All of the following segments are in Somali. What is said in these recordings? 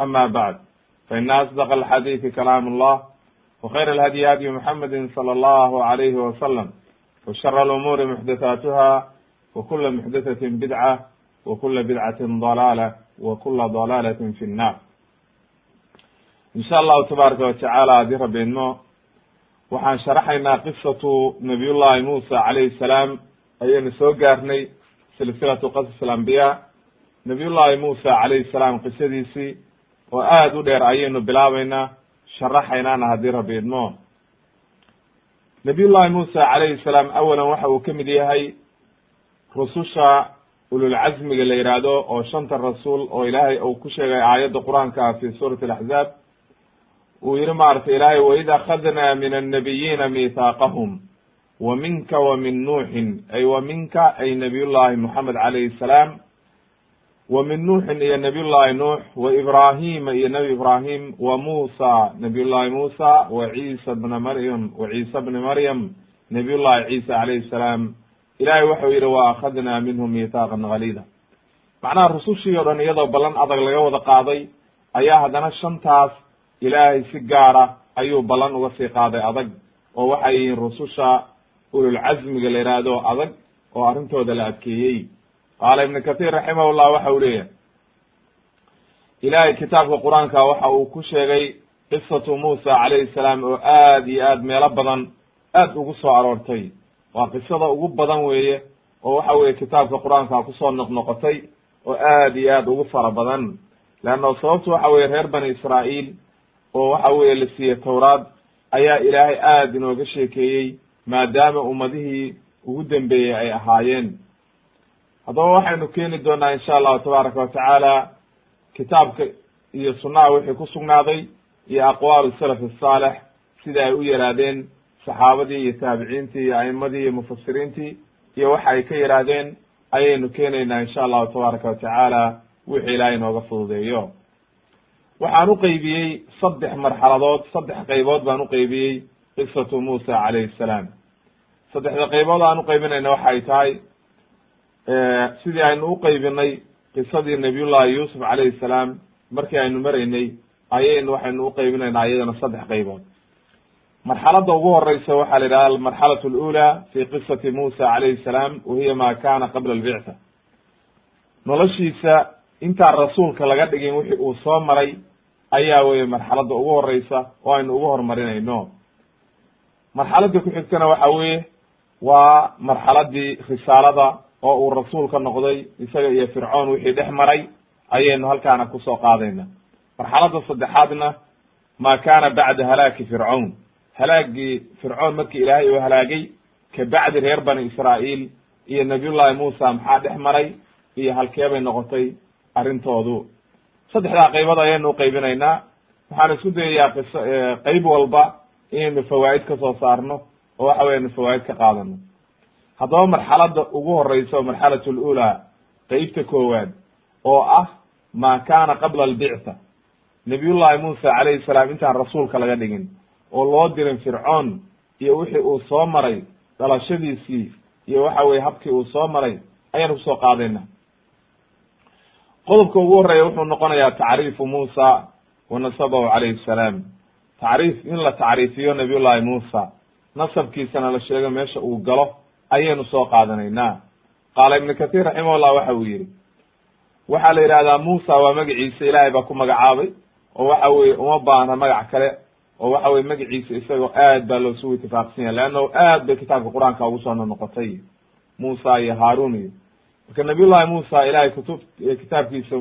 أما بعد فإن أصدق الحديث كلام الله وخير الهدي هدي محمد صلى الله عليه وسلم وشر الأمور محدثاتها وكل محدثة بدعة وكل بدعة ضلالة وكل ضلالة في النار in sha allahu tabaaraka watacaala haddii rabbi idmo waxaan sharaxaynaa qisatu nabiyullahi muusa calayhi salaam ayaynu soo gaarnay silsilatu qasas alambiyaa nabiyullahi muusa calayhi salaam qisadiisii oo aada u dheer ayaynu bilaabeynaa sharaxaynaana haddii rabbi idmo. Nabiyullahi muusa calayhi salaam awalan waxa uu ka mid yahay rususha ululcazmiga la yidhaahdo oo shanta rasuul oo ilaahay uu ku sheegay aayadda qur'aanka fi suurati alaxzaab uu yihi maaragtay ilaahay waid akhadnaa min annabiyiina miithaaqahum wa minka wa min nuuxin ay wa minka ay nabiyullahi moxamed calayhi salaam wa min nuuxin iyo nabiyullahi nuux wa ibrahima iyo nebi ibrahim wa muusa nabiyullahi muusa wa ciisa bna maryam wa ciisa bni maryam nabiyullahi ciisa calayhi salaam ilahay waxau yihi wa akhadnaa minhum miithaaqan galida macnaha rusushii o dhan iyadoo ballan adag laga wada qaaday ayaa haddana shantaas ilaahay si gaara ayuu ballan uga sii qaaday adag oo waxay yihiin rususha ululcazmiga la yidhaahdo adag oo arrintooda la adkeeyey qaala ibnu kathir raximahullah waxa uu leeyahay. Ilahay kitaabka qur'aanka waxa uu ku sheegay qisatu muusa calayhi salaam oo aad iyo aad meelo badan aad ugu soo aroortay. Waa qisada ugu badan weeye oo waxa weye kitaabka qur'aanka ku soo noqnoqotay oo aad iyo aad ugu fara badan. Leanna sababtu waxa weye reer bani israa'iil oo waxa weye la siiyey tawraad ayaa ilaahay aada inooga sheekeeyey maadaama ummadihii ugu dambeeyey ay ahaayeen haddaba waxaynu keeni doonaa insha allahu tabaaraka watacaala kitaabka iyo sunnaha wixii ku sugnaaday iyo aqwaalu salaf asaalex sida ay u yaraadeen saxaabadii iyo taabiciintii iyo a'imadii iyo mufasiriintii iyo waxa ay ka yihaahdeen ayaynu keenaynaa insha allahu tabaaraka watacaala wixii ilaahay inooga fududeeyo. Waxaan uqeybiyey saddex marxaladood saddex qaybood baan uqeybiyey qisatu muusa calayhi salaam. Saddexda qaybood aan uqeybinayna waxa ay tahay sidii aynu uqeybinay qisadii nabiyullahi yuusuf calayhi salaam markii aynu maraynay ayaynu waxaynu uqeybinaynaa iyadana saddex qaybood. Marxalada ugu horeysa waxaa la yidhaha almarxalat alula fi qisati muusa calayhi salaam wahiya ma kana qabla albictha noloshiisa intaan rasuulka laga dhigin wixii uu soo maray ayaa weye marxalada ugu horeysa oo aynu ugu horumarinayno marxalada ku xigtana waxa weye waa marxaladii risaalada oo uu rasuul ka noqday isaga iyo fircoon wixii dhex maray ayaynu halkaana ku soo qaadayna. Marxalada saddexaadna ma kana bacda halaaki fircawn halaagii fircoon markii ilaahay uu halaagay kabacdi reer bani israa'iil iyo nabiyullahi muusa maxaa dhex maray iyo halkee bay noqotay arrintoodu. Saddexdaa qaybood ayaynu uqeybinaynaa waxaan isku dayayaa qiso qeyb walba inaynu fawaa'id ka soo saarno oo waxa weyanu fawaa'id ka qaadano haddaba marxalada ugu horeysa marxalat lula qeybta koowaad oo ah ma kana qabla albictha nabiyullahi muusa calayhi salaam intaan rasuulka laga dhigin oo loo dirin fircoon iyo wixii uu soo maray dhalashadiisii iyo waxa weye habkii uu soo maray ayaan ku soo qaadayna. Qodobka ugu horreeya wuxuu noqonayaa tacriifu muusa wa nasabahu calayhi salaam. Tacriif in la tacriifiyo nabiyullahi muusa nasabkiisana la sheego meesha uu galo ayaynu soo qaadanaynaa. Qaala ibnu kathir raximahullah waxa uu yihi waxaa la yidhahdaa muusa waa magaciisa ilaahay baa ku magacaabay oo waxa weye uma baahna magac kale oo waxa weye magaciisa isagoo aad baa loosugu itifaaqsan yahay leannahu aad bay kitaabka qur'aanka ugu soo nonoqotay muusa iyo haarun iyo marka nabiyullahi muusa ilahay kutub kitaabkiisa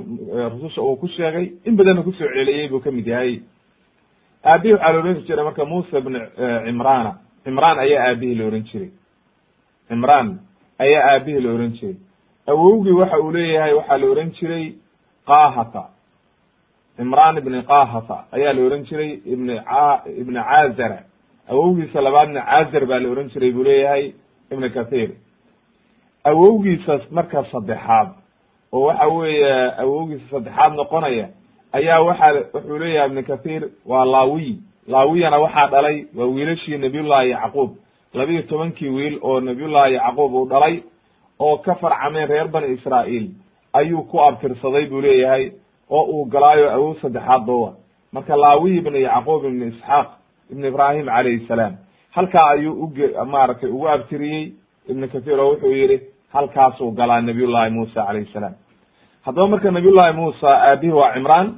rususha uu ku sheegay in badanna ku soo celiyey buu ka mid yahay. Aabihii waxaa la ohan jiray marka musa bn cimrana cimraan ayaa aabihii la ohan jiray cimraan ayaa aabihii la ohan jiray. Awowgii waxa uu leeyahay waxaa la ohan jiray qahata. Cimraan ibni qahata ayaa la ohan jiray ibn ibni cazara awowgiisa labaadna cazar baa la ohan jiray buu leeyahay ibn kathir. Awowgiisa marka saddexaad oo waxa weeye awowgiisa saddexaad noqonaya ayaa waxaa wuxuu leeyahay ibn kathir waa laawiy laawiyana waxaa dhalay waa wiilashii nabiyullahi yacquub labiyo tobankii wiil oo nabiyullahi yacquub uu dhalay oo ka farcameen reer bani israa'iil ayuu ku abtirsaday buu leeyahay oo uu galaayo awow saddexaad doowa marka laawiy ibn yacquub ibn isxaaq ibn ibrahim calayhi salaam halkaa ayuu uge maaragtay ugu abtiriyey. Ibn kathir oo wuxuu yihi halkaasuu galaa nabiyullahi muusa calayhi salaam. Haddaba marka nabiyullahi muusa aabihi waa cimraan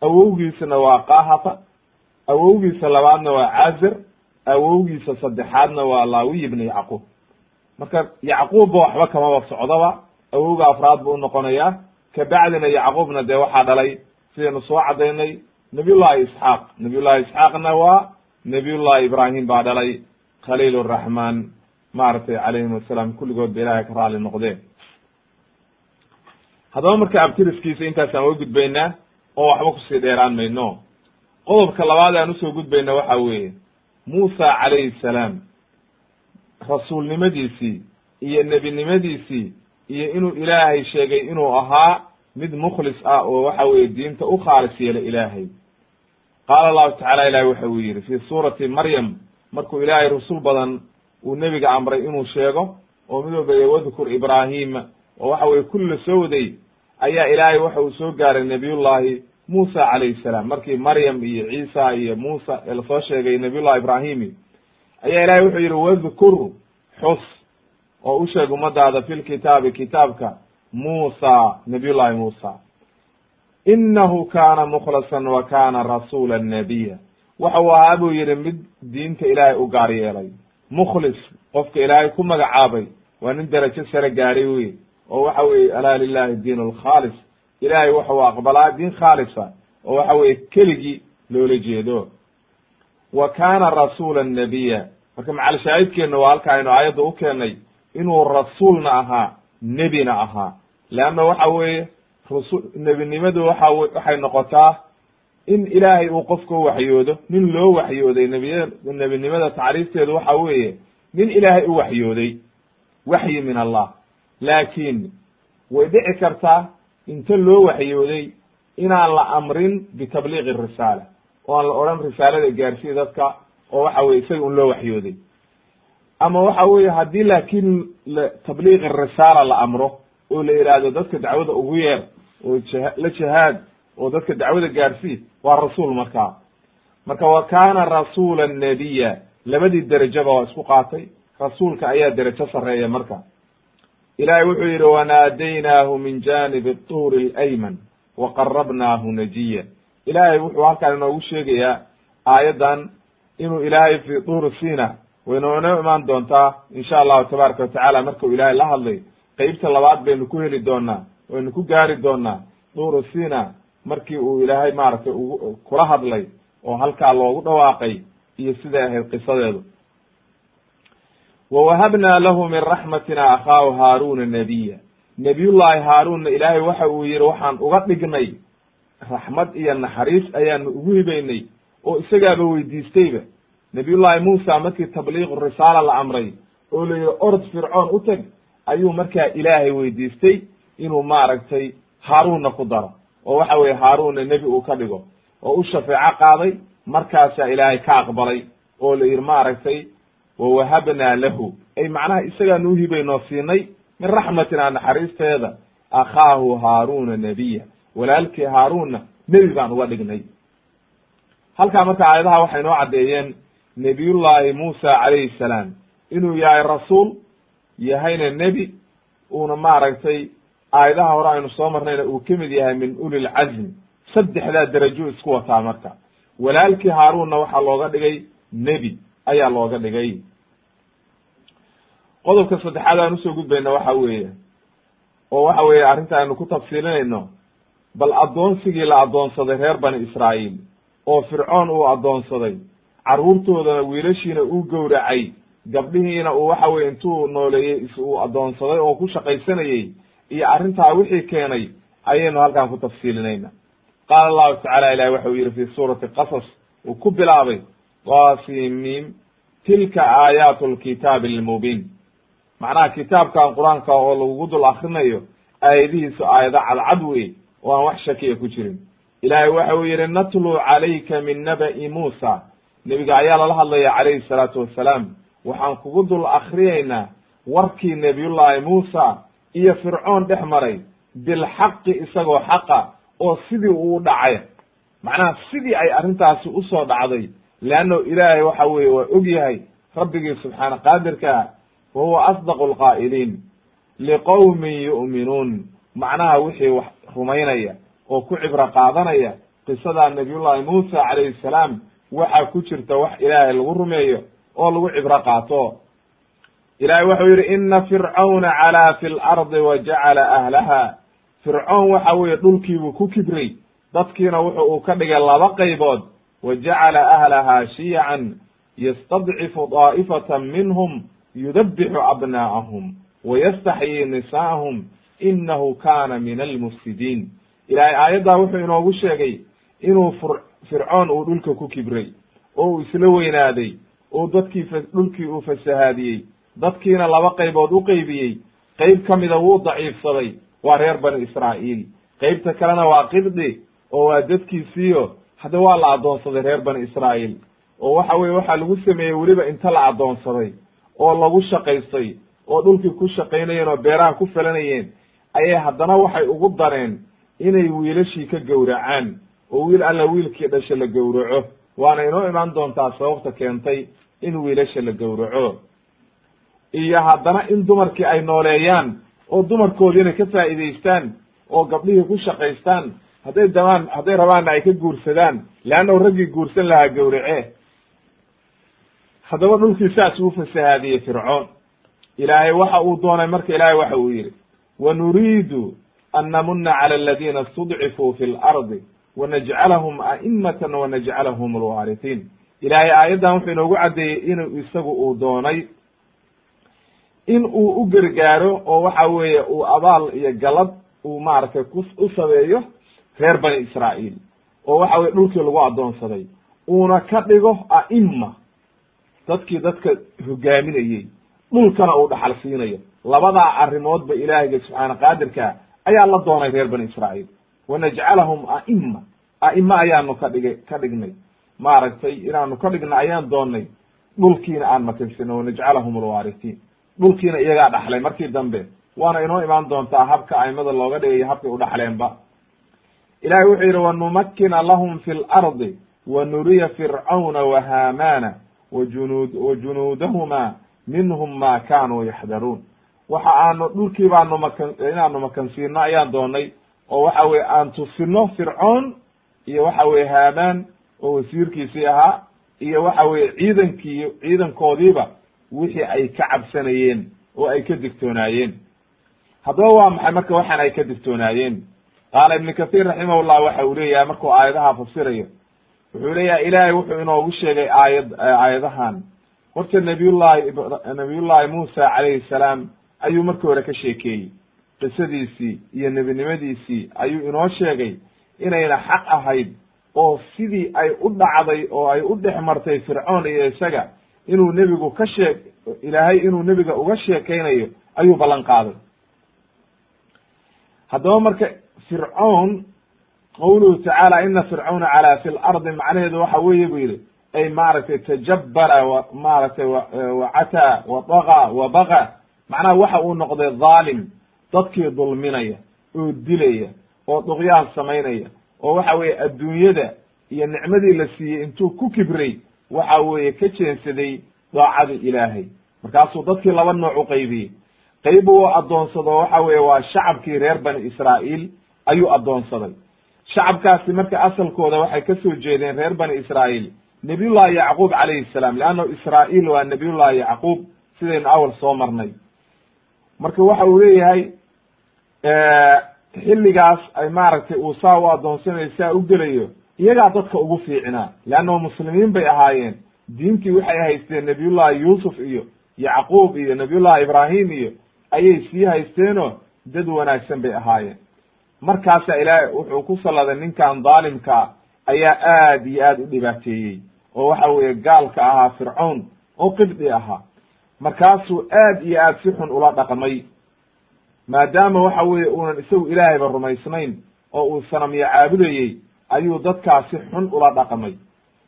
awowgiisana waa qahata awowgiisa labaadna waa cazir awowgiisa saddexaadna waa laawiy ibn yacquub. Marka yacquubba waxba kamaba socdaba awowga afraad buu unoqonayaa kabacdina yacquubna dee waxaa dhalay sidaynu soo cadaynay nabiyullahi isxaaq. Nabiyullahi isxaaqna waa nabiyullahi ibrahim baa dhalay. Khaliil raxmaan maaragtay calayhim asalaam kulligood ba ilahay ka raali noqdeen. Haddaba marka abtiriskiisa intaasaan uga gudbaynaa oo waxba ku sii dheeraan mayno. Qodobka labaad aan u soo gudbayna waxa weeye muusa calayhi salaam rasuulnimadiisii iyo nebinimadiisii iyo inuu ilaahay sheegay inuu ahaa mid mukhlis ah oo waxa weye diinta u khaalis yeela ilaahay. Qaala allahu tacala ilahi waxa uu yihi fi suurati maryam markuu ilaahay rasul badan uu nebiga amray inuu sheego oo mid walba wadkur ibrahima oo waxa weye kulli la soo waday ayaa ilaahay waxa uu soo gaaray nabiyullahi muusa calayhi salaam markii maryam iyo ciisa iyo muusa ee la soo sheegay nabiyullahi ibrahimi ayaa ilahay wuxuu yihi wadkur xus oo u sheeg fi lkitaabi kitaabka muusa nabiyullahi muusa inahu kana mukhlasan wa kana rasula nabiya waxa uu ahaa buu yihi mid diinta ilaahay u gaar yeelay. Mukhlis qofka ilaahay ku magacaabay waa nin derajo sare gaaray wey oo waxa weye alaa lilahi diin alkhaalis ilahay waxa uu aqbalaa diin khaalisa oo waxa weye keligii loola jeedo. Wa kana rasula nabiya marka macalshaahidkeenna waa halka aynu aayadda u keenay inuu rasuulna ahaa nebina ahaa. Leanna waxa weeye rasul nebinimadu waxa waxay noqotaa in ilaahay uu qofka waxyoodo nin loo waxyooday nebiya nebinimada tacriifteedu waxa weeye nin ilaahay u waxyooday waxyi min allah. Laakiin way dhici kartaa inta loo waxyooday inaan la amrin bitabliiqi risaala oo aan la odhan risaalada gaarsiiya dadka oo waxa weye isaga un loo waxyooday. Ama waxa weye haddii laakiin tabliiqi risaala la amro oo la yidhaahdo dadka dacwada ugu yeer oo la jahaad oo dadka dacwada gaarsii waa rasuul markaa. Marka wa kana rasula nabiya labadii derajaba waa isku qaatay. Rasuulka ayaa derajo sareeya marka ilahay wuxuu yihi wanaadaynaahu min janibi tuuri اlayman waqarabnaahu najiya. Ilahay wuxuu halkaan inoogu sheegayaa aayaddan inuu ilaahay fi tuuri sina waynoona imaan doontaa insha allahu tabaaraka watacala markau ilaahay la hadlay qeybta labaad baynu ku heli doonaa waynu ku gaari doonaa tuuru sina markii uu ilaahay maaragtay kula hadlay oo halkaa loogu dhawaaqay iyo siday ahayd qisadeedu wawahabnaa lahu min raxmatina akhaahu haaruna nabiya nebiyullahi haaruunna ilaahay waxa uu yihi waxaan uga dhignay raxmad iyo naxariis ayaanu ugu hibaynay oo isagaaba weydiistayba. nabiyullahi muusa markii tabliiqu risaala la amray oo la yihi orod fircoon u teg ayuu markaa ilaahay weydiistay inuu maaragtay haaruunna ku daro. oo waxa weye haaruunna nebi uu ka dhigo. oo u shafeeco qaaday markaasaa ilaahay ka aqbalay oo la yihi maaragtay wawahabnaa lahu. Ay macnaha isagaanu uhibaynoo siinay min raxmatina naxariisteeda akhaahu haaruna nabiya. Walaalkii haaruunna nebi baan uga dhignay. Halkaa marka aayadaha waxay noo caddeeyeen nebiyullahi muusa calayhi salaam inuu yahay rasuul yahayna nebi uuna maaragtay aayadaha hore aynu soo marnayna uu ka mid yahay min uli lcazm saddexdaa derajo isku wataa marka. Walaalkii haaruunna waxaa looga dhigay nebi ayaa looga dhigay. Qodobka saddexaad aan u soo gudbayna waxa weeye oo waxa weeye arrinta aynu ku tafsiilinayno bal addoonsigii la addoonsaday reer bani israa'iil oo fircoon uu addoonsaday carruurtoodana wiilashiina uu gowracay gabdhihiina uu waxa weye intuu nooleeyey is uu addoonsaday oo ku shaqaysanayey iyo arrintaa wixii keenay ayaynu halkan ku tafsiilinayna. Qaala allahu tacala ilahi waxa uu yihi fi suurati qasas uu ku bilaabay qasimim tilka aayaatu lkitaabi almubiin. Macnaha kitaabkan qur'aanka oo lagugu dul akrinayo aayadihiisu aayado cadcad wey oo aan wax shakiya ku jirin. Ilaahay waxa uu yihi natluu calayka min naba'i muusa. Nebiga ayaa lala hadlaya calayhi salaatu wassalaam waxaan kugu dul akriyaynaa warkii nebiyullaahi muusa iyo fircoon dhex maray bilxaqi isagoo xaqa oo sidii uu dhacay. Macnaha sidii ay arrintaasi u soo dhacday leanno ilaahay waxa weeye waa og yahay rabbigii subxaana qaadirkaa wa huwa asdaqu alqaa'iliin liqowmin yu'minuun macnaha wixii wax rumaynaya oo ku cibro qaadanaya qisadaa nabiyullahi muusa calayhi salaam waxaa ku jirta wax ilaahay lagu rumeeyo oo lagu cibro qaato ilahay waxau yidhi ina fircawna calaa fi lardi wa jacala ahlaha fircoon waxa weeye dhulkiibuu ku kibray dadkiina wuxu uu ka dhigay laba qaybood wa jacala ahlaha shiyacan yastadcifu daa'ifatan minhum yudabixu abnaa'ahum wa yastaxyii nisaa'ahum inahu kana min almufsidiin ilaahay aayaddaa wuxuu inoogu sheegay inuu fur fircoon uu dhulka ku kibray oo uu isla weynaaday oo dadkii dhulkii uu fasahaadiyey dadkiina laba qaybood u qeybiyey qeyb ka mida wuu daciifsaday waa reer bani israa'iil qeybta kalena waa qibdi oo waa dadkiisiiyo hadda waa la addoonsaday reer bani israa'iil. Oo waxa weye waxaa lagu sameeyey weliba inta la addoonsaday oo lagu shaqaystay oo dhulkii ku shaqaynayeen oo beeraha ku falanayeen ayay haddana waxay ugu dareen inay wiilashii ka gowracaan oo wiil alla wiilkii dhasha la gowraco. Waana inoo imaan doontaa sababta keentay in wiilasha la gowraco. Iyo haddana in dumarkii ay nooleeyaan oo dumarkoodiina ka faa'iidaystaan oo gabdhihii ku shaqaystaan hadday damaan hadday rabaanna ay ka guursadaan leannahu raggii guursan lahaa gowrace haddaba dhulkii saas uu fasahaadiyey fircoon. Ilaahay waxa uu doonay marka ilaahay waxa uu yihi wa nuriidu an namuna cala aladiina istudcifuu fi lardi wanajcalahum a'imatan wanajcalahum alwaarihiin ilaahay aayaddan wuxuu inoogu caddeeyey inuu isagu uu doonay in uu u gargaaro oo waxa weeye uu abaal iyo galad uu maaragtay ku u sameeyo reer bani israa'iil oo waxa weye dhulkii lagu addoonsaday uuna ka dhigo a'ima dadkii dadka hogaaminayey dhulkana uu dhaxal siinayo. Labadaa arrimoodba ilaahayga subxaana qaadirka ayaa la doonay reer bani israa'iil. Wanajcalahum a'ima a'ime ayaanu ka dhigay ka dhignay. Maaragtay inaanu ka dhigna ayaan doonnay dhulkiina aan makansino wanajcalahum alwaaritiin dhulkiina iyagaa dhaxlay markii dambe waana inoo imaan doontaa habka aimada looga dhigayo habkay u dhaxleenba ilahay wuxuu yidhi wanumakina lahum fi lardi wa nuriya fircawna wa haamana wajunud wa junuudahuma minhum ma kanuu yaxdaruun. Waxa aanu dhulkii baanu makan inaanu makansiino ayaan doonay oo waxa weye aan tusino fircoon iyo waxa weye haamaan oo wasiirkiisii ahaa iyo waxa weye ciidankii ciidankoodiiba wixii ay ka cabsanayeen oo ay ka digtoonaayeen. Haddaba waa maxay marka waxaan ay ka digtoonaayeen qaala ibnu kathiir raximahullah waxa uu leeyahay markuu aayadaha fasirayo wuxuu leeyahay ilaahay wuxuu inoogu sheegay aayad aayadahan. Horta nabiyullahi nabiyullahi muusa calayhi salaam ayuu markii hore ka sheekeeyey. Qisadiisii iyo nebinimadiisii ayuu inoo sheegay inayna xaq ahayd oo sidii ay u dhacday oo ay u dhex martay fircoon iyo isaga inuu nebigu ka sheeg ilaahay inuu nebiga uga sheekaynayo ayuu ballan qaaday. Haddaba marka fircoon qawluhu tacaala ina fircawna calaa fi lardi macnaheedu waxa weeye buu yihi ay maaragtay tajabbara wa maaragtay wacataa wa daga wa baga macnaha waxa uu noqday dhaalim dadkii dulminaya oo dilaya oo duqyaan samaynaya oo waxa weeye adduunyada iyo nicmadii la siiyey intuu ku kibray waxa weeye ka jeensaday daacada ilaahay. Markaasuu dadkii laba nooc u qaybiyey. Qayb uu addoonsado waxa weeye waa shacabkii reer bani israa'iil ayuu addoonsaday. Shacabkaasi marka asalkooda waxay ka soo jeedeen reer bani israa'iil nabiyullahi yacquub calayhi salaam leanno israa'iil waa nabiyullahi yacquub sidaynu awal soo marnay. Marka waxa uu leeyahay xilligaas ay maaragtay uu saa u addoonsanayo saa u gelayo iyagaa dadka ugu fiicnaa leanno muslimiin bay ahaayeen. Diintii waxay haysteen nabiyullahi yuusuf iyo yacquub iyo nabiyullahi ibraahim iyo ayay sii haysteenoo dad wanaagsan bay ahaayeen markaasa ilaahay wuxuu ku salladay ninkan daalimkaa ayaa aad iyo aad u dhibaateeyey oo waxa weeye gaalka ahaa fircown oo qibdi ahaa. Markaasuu aad iyo aad si xun ula dhaqmay maadaama waxa weeye uunan isagu ilaahayba rumaysnayn oo uu sanamyo caabudayey ayuu dadkaasi xun ula dhaqmay.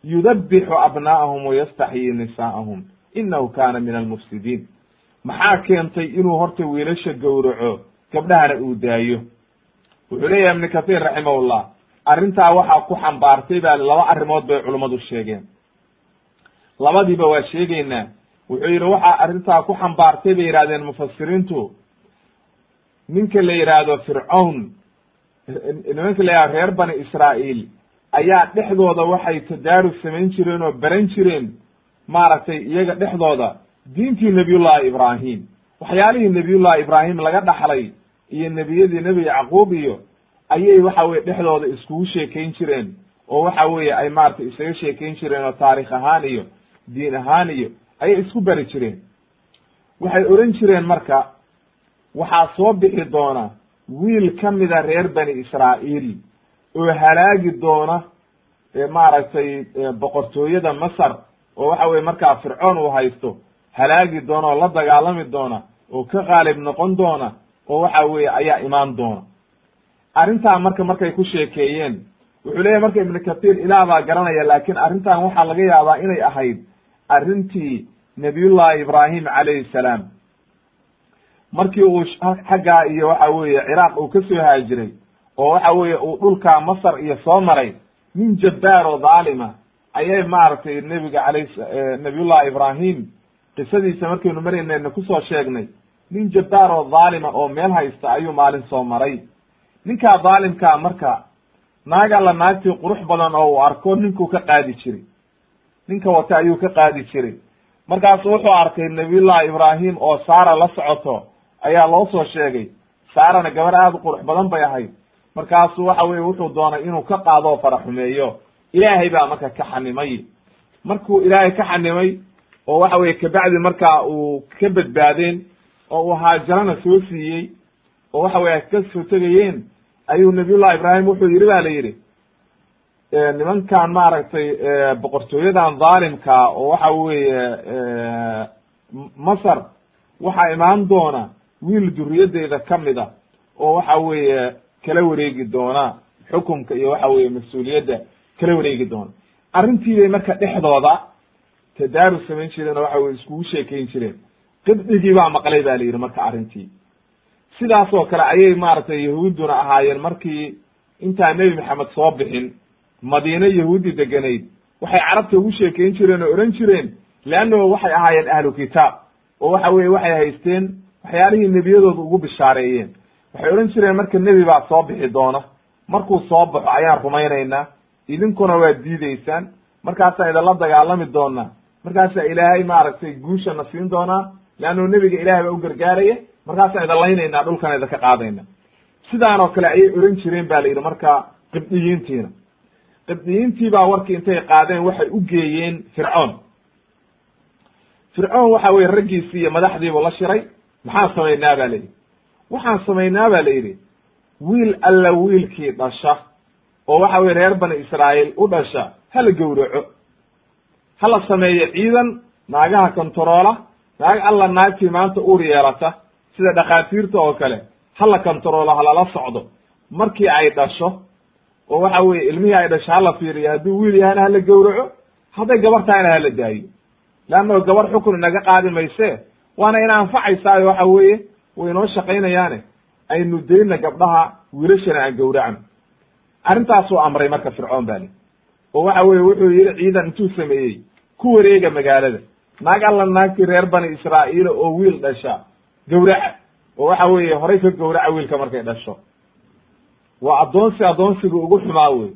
Yudabbixu abnaa'ahum wayastaxyii nisaa'ahum innahu kaana min almufsidiin maxaa keentay inuu horta wiilasha gowraco gabdhahana uu daayo wuxuu leeyahay ibnu kathiir raximahullah arrintaa waxaa ku xambaartay baa laba arrimood bay culummadu sheegeen. Labadiiba waa sheegeynaa wuxuu yidhi waxaa arrintaa ku xambaartay bay yidhahdeen mufasiriintu ninka la yidhaahdo fircawn nimanka la yihahdo reer bani israa'iil ayaa dhexdooda waxay tadaarus samayn jireen oo baran jireen maaragtay iyaga dhexdooda diintii nebiyullahi ibraahim. Waxyaalihii nebiyullahi ibraahim laga dhaxlay iyo nebiyadii nebi yacquub iyo ayay waxa weye dhexdooda iskugu sheekayn jireen oo waxa weeye ay maratay isaga sheekayn jireen oo taarikh ahaan iyo diin ahaan iyo ayay isku bari jireen. Waxay oran jireen marka waxaa soo bixi doona wiil ka mida reer bani israa'iil oo halaagi doona maaragtay boqortooyada masar oo waxa weye markaa fircoon uu haysto halaagi doona oo la dagaalami doona oo ka qaalib noqon doona oo waxa weeye ayaa imaan doona. Arrintaa marka markay ku sheekeeyeen wuxuu leeyahy marka ibnu kathiir ilaah baa garanaya laakiin arrintan waxaa laga yaabaa inay ahayd arrintii nabiyullahi ibraahim calayhi salaam. Markii uu xaggaa iyo waxa weeye ciraaq uu ka soo haajiray oo waxa weeye uu dhulkaa masar iyo soo maray nin jabbaar oo dhaalima ayay maaragtay nebiga alayh nabiyullahi ibraahim. Qisadiisa markaynu maraynayna ku soo sheegnay nin jabbaar oo dhaalima oo meel haysta ayuu maalin soo maray. Ninkaa dhaalimkaa marka naag alla naagtii qurux badan oo uu arko ninkuu ka qaadi jiray. Ninka wata ayuu ka qaadi jiray. Markaasu wuxuu arkay nabiyullahi ibraahim oo saara la socoto ayaa loo soo sheegay. Saarana gabar aad u qurux badan bay ahayd. Markaasu waxa weye wuxuu doonay inuu ka qaado oo fara xumeeyo ilaahay baa marka ka xanimay. Markuu ilaahay ka xanimay oo waxa weye kabacdi markaa uu ka badbaadeen oo uu haajarana soo siiyey oo waxa weye ka soo tegayeen ayuu nabiyullahi ibraahim wuxuu yidhi ba la yidhi nimankan maaragtay boqortooyadan dhaalimka oo waxa weeye masar waxaa imaan doona wiil duriyadeyda ka mid a oo waxa weeye kala wareegi doona xukumka iyo waxa weye mas'uuliyadda kala wareegi doona. Arrintii bay marka dhexdooda tadaarus samayn jireen oo waxa weye iskugu sheekayn jireen qibdigii baa maqlay ba la yidhi marka arrintii. Sidaas oo kale ayay maaragtay yahuudduna ahaayeen markii intaan nebi maxamed soo bixin madiine yahuudi degenayd waxay carabta ugu sheekayn jireen oo ohan jireen leannahu waxay ahaayeen ahlu kitaab. Oo waxa weye waxay haysteen waxyaalihii nebiyadooda ugu bishaareeyeen. Waxay odhan jireen marka nebi baa soo bixi doona. Markuu soo baxo ayaan rumaynaynaa. Idinkuna waad diideysaan markaasaa idinla dagaalami doonaa markaasaa ilaahay maaragtay guushana siin doonaa leannahu nebiga ilahay baa u gargaaraya markaasaan idin laynaynaa dhulkana idinka qaadayna sidaan oo kale ayay ohan jireen ba la yidhi marka qibdiyiintiina qibdiyiintii baa warkii intay qaadeen waxay u geeyeen fircoon fircoon waxa weye raggiisii iyo madaxdiibu la shiray maxaan samaynaa ba la yidhi waxaan samaynaa ba la yidhi wiil alla wiilkii dhasha oo waxa weye reer bani israa'iil u dhasha hala gowraco hala sameeyo ciidan naagaha kontaroola naag alla naagtii maanta uur yeelata sida dhakhaatiirta oo kale hala kontaroolo halala socdo. Markii ay dhasho oo waxa weye ilmihii ay dhasho hala fiiriyo hadduu wiil yahana hala gowraco hadday gabar tahayna hala daayo. Leannahu gabar xukun inaga qaadi mayse waana ina anfacaysaayo waxa weeye way inoo shaqaynayaane aynu dayna gabdhaha wiilashana aan gowracno. Arrintaasuu amray marka fircoon bali oo waxa weye wuxuu yidhi ciidan intuu sameeyey ku wareega magaalada naag alla naagtii reer bani israa'iila oo wiil dhasha. Gowraca oo waxa weeye horay ka gowraca wiilka markay dhasho. Waa addoonsi addoonsiga ugu xumaa wey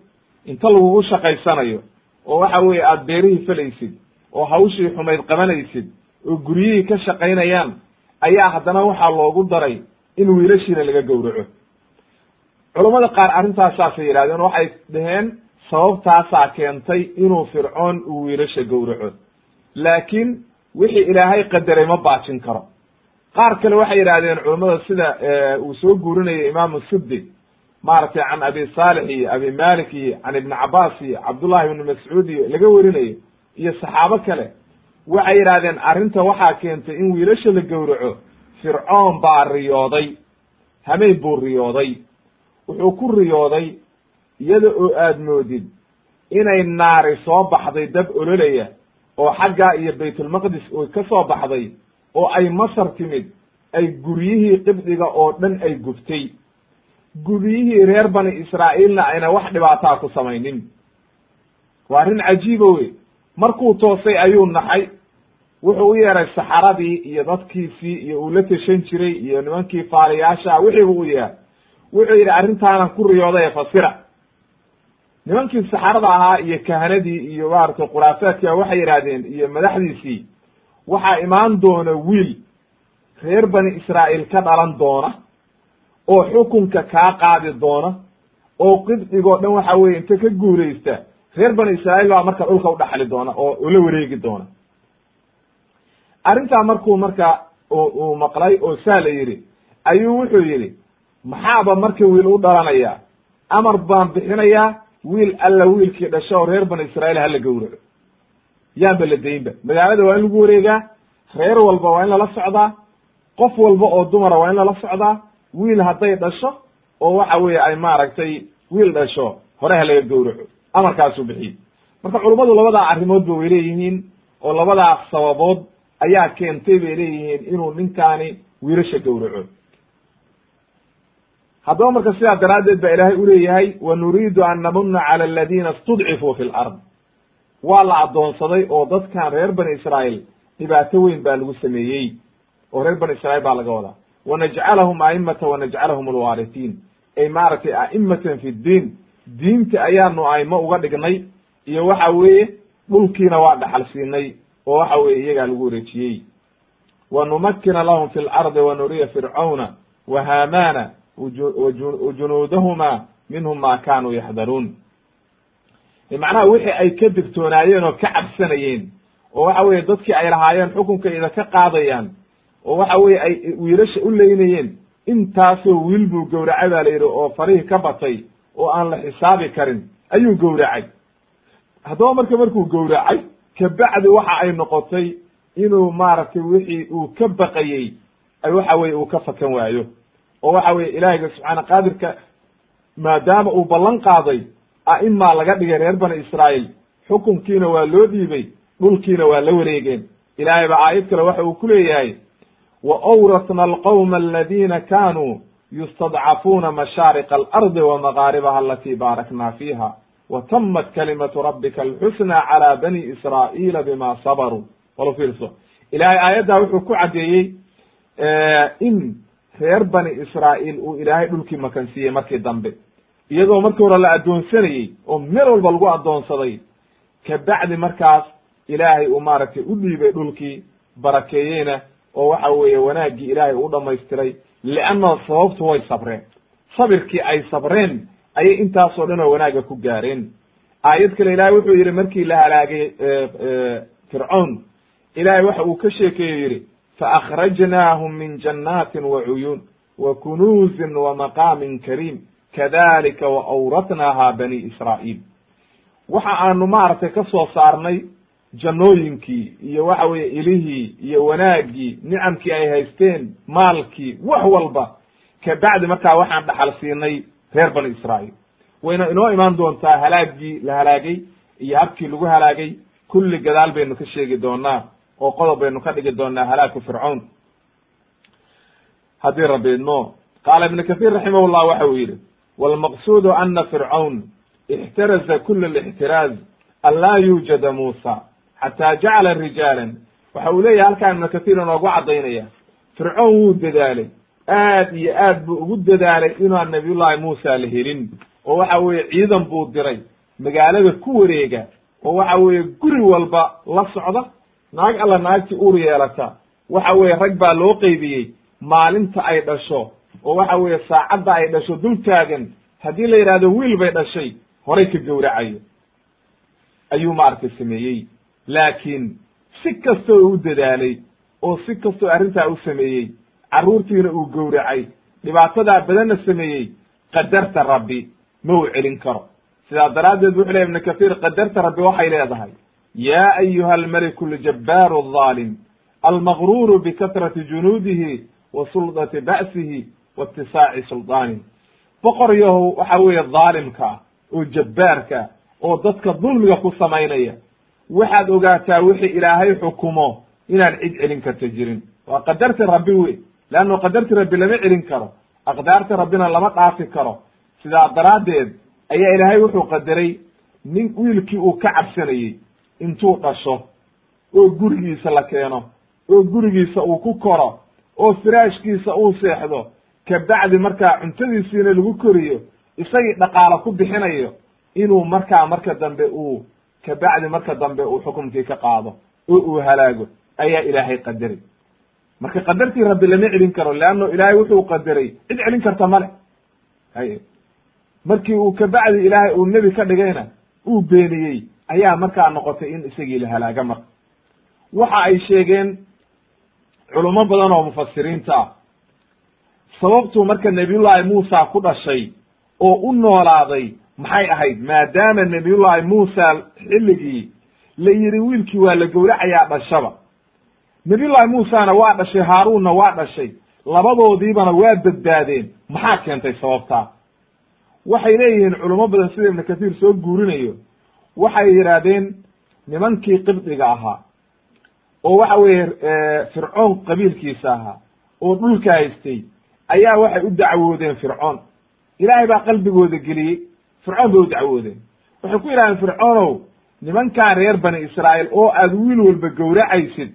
inta lagugu shaqaysanayo oo waxa weeye aada beerihii falaysid oo hawshii xumayd qabanaysid oo guryihii ka shaqaynayaan ayaa haddana waxaa loogu daray in wiilashiina laga gowraco. Culammada qaar arrintaas saasay yidhahdeen waxay dhaheen sababtaasaa keentay inuu fircoon uu wiilasha gowraco laakiin wixii ilaahay qadaray ma baajin karo. Qaar kale waxay yidhahdeen culammada sida uu soo guurinayo imaamu suddi maaragtay can abi saalix iyo abi malik iyo can ibni cabaas iyo cabdullahi ibni mascuud iyo laga werinayo iyo saxaabo kale waxay yidhahdeen arrinta waxaa keentay in wiilasha la gowraco fircoon baa riyooday hameen buu riyooday. Wuxuu ku riyooday iyada oo aad moodid inay naari soo baxday dab ololaya oo xaggaa iyo baytulmaqdis oo ka soo baxday oo ay masar timid ay guryihii qibdiga oo dhan ay gubtay. Guryihii reer bani israa'iilna ayna wax dhibaataa ku samaynin. Waa arrin cajiiba wey markuu toosay ayuu naxay. Wuxuu u yeeray saxaradii iyo dadkiisii iyo uu la teshan jiray iyo nimankii faaliyaasha wixiibu u yeeray. Wuxuu yidhi arrintaanan ku riyooday fasira nimankii saxarada ahaa iyo kahanadii iyo maaragtay khuraafaadkia waxay yidhaahdeen iyo madaxdiisii waxaa imaan doona wiil reer bani israa'iil ka dhalan doona oo xukunka kaa qaadi doona oo qibdigoo dhan waxa weye inta ka guulaysta reer bani israa'iil baa marka dhulka u dhaxli doona oo ula wareegi doona. Arrintaa markuu marka uu maqlay oo saa la yidhi ayuu wuxuu yidhi maxaaba marka wiil u dhalanayaa? Amar baan bixinayaa wiil alla wiilkii dhasho oo reer bani israa'iil hala gowraco. Yaanba la daynba. Magaalada waa in lagu wareegaa reer walba waa in lala socdaa qof walba oo dumara waa in lala socdaa wiil hadday dhasho oo waxa weeye ay maaragtay wiil dhasho hore ha laga gowraco. Amarkaasuu bixiyey. Marka culummadu labadaa arrimoodba way leeyihiin oo labadaa sababood ayaa keentay bay leeyihiin inuu ninkaani wiilasha gowraco haddaba marka sidaa daraaddeed baa ilaahay uleeyahay wa nuriidu an namuna cala aladiina istudcifuu fi lard waa la addoonsaday oo dadkan reer bani israa'iil dhibaato weyn baa lagu sameeyey oo reer bani israiil baa laga wadaa. Wanajcalahum a'imata wanajcalahum alwaaritiin ay maaragtay a'imatan fi ddiin diinta ayaanu aimo uga dhignay iyo waxa weeye dhulkiina waa dhaxal siinay oo waxa weye iyagaa lagu wareejiyey. Wa numakina lahum fi lardi wa nuriya fircauna wa haamana wajunuudahuma minhum ma kanuu yaxdaruun macnaha wixii ay ka digtoonaayeen oo ka cabsanayeen oo waxa weye dadkii ay lahaayeen xukunka ida ka qaadayaan oo waxa weye ay wiilasha u leynayeen intaasoo wiil buu gowracay baa la yidhi oo farihii ka batay oo aan la xisaabi karin ayuu gowracay. Haddaba marka markuu gowracay kabacdi waxa ay noqotay inuu maaragtay wixii uu ka baqayey ay waxa weye uu ka fakan waayo oo waxa weye ilaahiyga subxaana qaadirka maadaama uu ballan qaaday a'imaa laga dhigay reer bani israa'iil xukunkiina waa loo dhiibay dhulkiina waa la wareegeen. Ilaahay ba aayad kale waxa uu ku leeyahay wa awratna alqawma aladina kanuu yustadcafuuna mashaariqa alardi wa maqaaribaha alatii baarakna fiiha wa tamat kalimatu rabbika alxusna cala bani israa'iila bima sabaruu. Walo fiirso ilaahay aayaddaa wuxuu ku caddeeyey in reer bani israa'iil uu ilaahay dhulkii makansiiyey markii dambe. Iyadoo markii hore la addoonsanayey oo meel walba lagu addoonsaday kabacdi markaas ilaahay uu maaragtay u dhiibay dhulkii barakeeyeyna oo waxa weeye wanaaggii ilaahay u dhamaystiray lianna sababtu way sabreen. Sabirkii ay sabreen ayay intaasoo dhan oo wanaaga ku gaareen. Aayad kale ilaahay wuxuu yidhi markii la halaagay fircoon ilaahay waxa uu ka sheekeeyo yidhi faakhrajnaahum min wa kunuuzin wa maqaamin kariim kadalika wa awratnaaha bani israa'iil waxa aanu maaragtay ka soo saarnay jannooyinkii iyo waxa weeye ilihii iyo wanaaggii nicamkii ay haysteen maalkii wax walba kabacdi markaa waxaan dhaxal siinay reer bani israa'iil wayna inoo imaan doontaa halaagii la halaagay iyo habkii lagu halaagay kulli gadaal baynu ka sheegi doonaa oo qodob baynu ka dhigi doonaa halaaku fircawn haddii rabbi idmo qaala ibnu kahiir raximah llah waxa uu yidhi walmaqsuudu ana fircawn ixtaraza kula alixtiraaz an laa yuujada muusa xataa jacala rijaalan. Waxa uu leeyahay halkaan ibnu kahiir inoogu caddaynaya fircoon wuu dadaalay aad iyo aad buu ugu dadaalay inaan nabiyullahi muusa la helin. Oo waxa weeye ciidan buu diray magaalada ku wareega oo waxa weeye guri walba la socda naag alla naagtii uur yeelata. Waxa weeye rag baa loo qeybiyey maalinta ay dhasho oo waxa weeye saacadda ay dhasho dul taagan. Haddii la yidhahdo wiil bay dhashay horay ka gowracayo. Ayuu maaragtay sameeyey. Laakiin si kastoo u dadaalay oo si kastoo arrintaa u sameeyey carruurtiina uu gowracay dhibaatadaa badanna sameeyey qadarta rabbi ma uu celin karo. Sidaa daraaddeed wuxu ley ibnu kathiir qadarta rabbi waxay leedahay yaa ayuha almeliku aljabbaaru alظaalim almagruuru bikatrati junuudihi wa suldati ba'sihi wa itisaaci suldaanihi boqor yahow waxa weeye dhaalimka ah oo jabbaarka oo dadka dulmiga ku samaynaya waxaad ogaataa wixii ilaahay xukumo inaan cid celin karta jirin waa qadarti rabbi wey leanno qadarti rabbi lama celin karo aqdaarta rabbina lama dhaafi karo sidaa daraaddeed ayaa ilaahay wuxuu qadaray nin wiilkii uu ka cabsanayey intuu dhasho oo gurigiisa la keeno oo gurigiisa uu ku koro oo firaashkiisa uu seexdo kabacdi markaa cuntadiisiina lagu koriyo isagii dhaqaalo ku bixinayo inuu markaa marka dambe uu kabacdi marka dambe uu xukumkii ka qaado oo uu halaago ayaa ilaahay qadaray. Marka qadartii rabbi lama celin karo leanno ilaahay wuxuu qadaray. Cid celin karta male hay markii uu kabacdi ilaahay uu nebi ka dhigayna uu beeniyey ayaa markaa noqotay in isagii la halaaga marka waxa ay sheegeen culummo badan oo mufasiriinta ah. Sababtuu marka nebiyullaahi muusa ku dhashay oo u noolaaday maxay ahayd? Maadaama nebiyullaahi muusa xilligii la yidhi wiilkii waa la gowracayaa dhashaba. Nebiyullaahi muusana waa dhashay haaruunna waa dhashay labadoodiibana waa badbaadeen. Maxaa keentay sababtaa? Waxay leeyihiin culummo badan sida ibnu kathiir soo guurinayo waxay yidhaahdeen nimankii qibdiga ahaa oo waxa weeye fircoon qabiilkiisa ahaa oo dhulka haystay ayaa waxay u dacwoodeen fircoon. Ilaahay baa qalbigooda geliyey fircoon bay u dacwoodeen. Waxay ku yidhahdeen fircoonow nimankan reer bani israa'iil oo aad wiil walba gowracaysid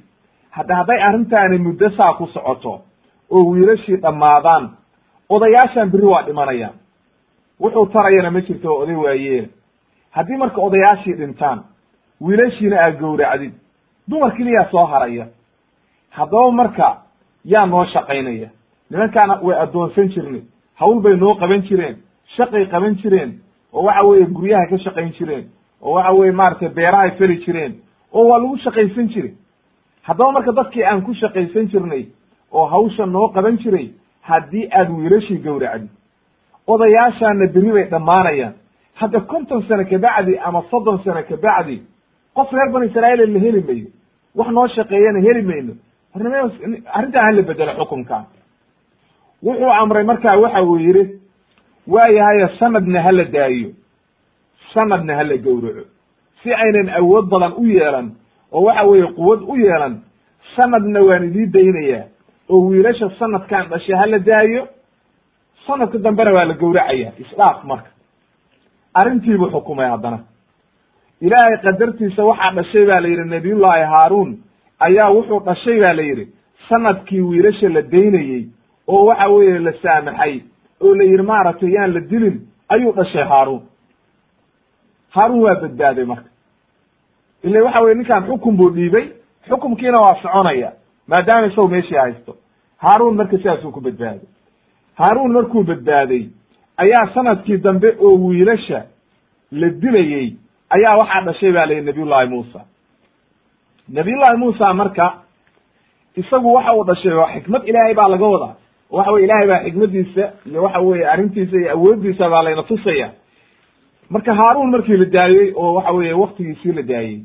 hadda hadday arrintaani muddo saa ku socoto oo wiilashii dhammaadaan odayaashan berri waa dhimanayaan. Wuxuu tarayana ma jirto oday waayeela haddii marka odayaashii dhintaan wiilashiina aad gowracdid dumar keliyaa soo haraya. Haddaba marka yaa noo shaqaynaya. Nimankaana way addoonsan jirnay hawl bay noo qaban jireen shaqay qaban jireen oo waxa weeye guryahay ka shaqayn jireen oo waxa weye maaragtay beerahay feli jireen oo waa lagu shaqaysan jiray. Haddaba marka dadkii aan ku shaqaysan jirnay oo hawsha noo qaban jiray haddii aad wiilashii gowracdi odayaashaana berri bay dhammaanayaan hadda konton sano kabacdi ama soddon sano kabacdi qof reer bani israa'iil la heli mayo wax noo shaqeeyana heli mayno. Arrintan hala bedelo xukunka. Wuxuu amray markaa waxa uu yidhi waayahaye sanadna hala daayo sanadna hala gowraco. Si aynan awood badan u yeelan oo waxa weeye quwad u yeelan sanadna waan idii daynayaa. Oo wiilasha sanadkan dhashay hala daayo sanadka dambena waa la gowracaya isdhaaf marka arrintiibuu xukumay haddana. Ilaahay qadartiisa waxaa dhashay ba la yidhi nabiyullaahi haaruun ayaa wuxuu dhashay ba la yidhi sannadkii wiilasha la daynayey oo waxa weeye la saamaxay oo la yidhi maaragtay yaan la dilin ayuu dhashay haaruun. Haaruun waa badbaaday marka. Ila waxa weye ninkan xukun buu dhiibay xukumkiina waa soconaya maadaama isagu meeshii haysto. Haaruun marka sidaasuu ku badbaaday. Haaruun markuu badbaaday ayaa sannadkii dambe oo wiilasha la dilayey ayaa waxaa dhashay ba layihi nabiyullahi muusa. Nabiyullahi muusa marka isagu waxa uu dhashay waa xikmad ilaahay baa laga wadaa. Waxa weye ilahay baa xikmadiisa iyo waxa weye arrintiisa iyo awooddiisa baa layna tusaya. Marka haaruun markii la daayey oo waxa weye waktigiisii la daayey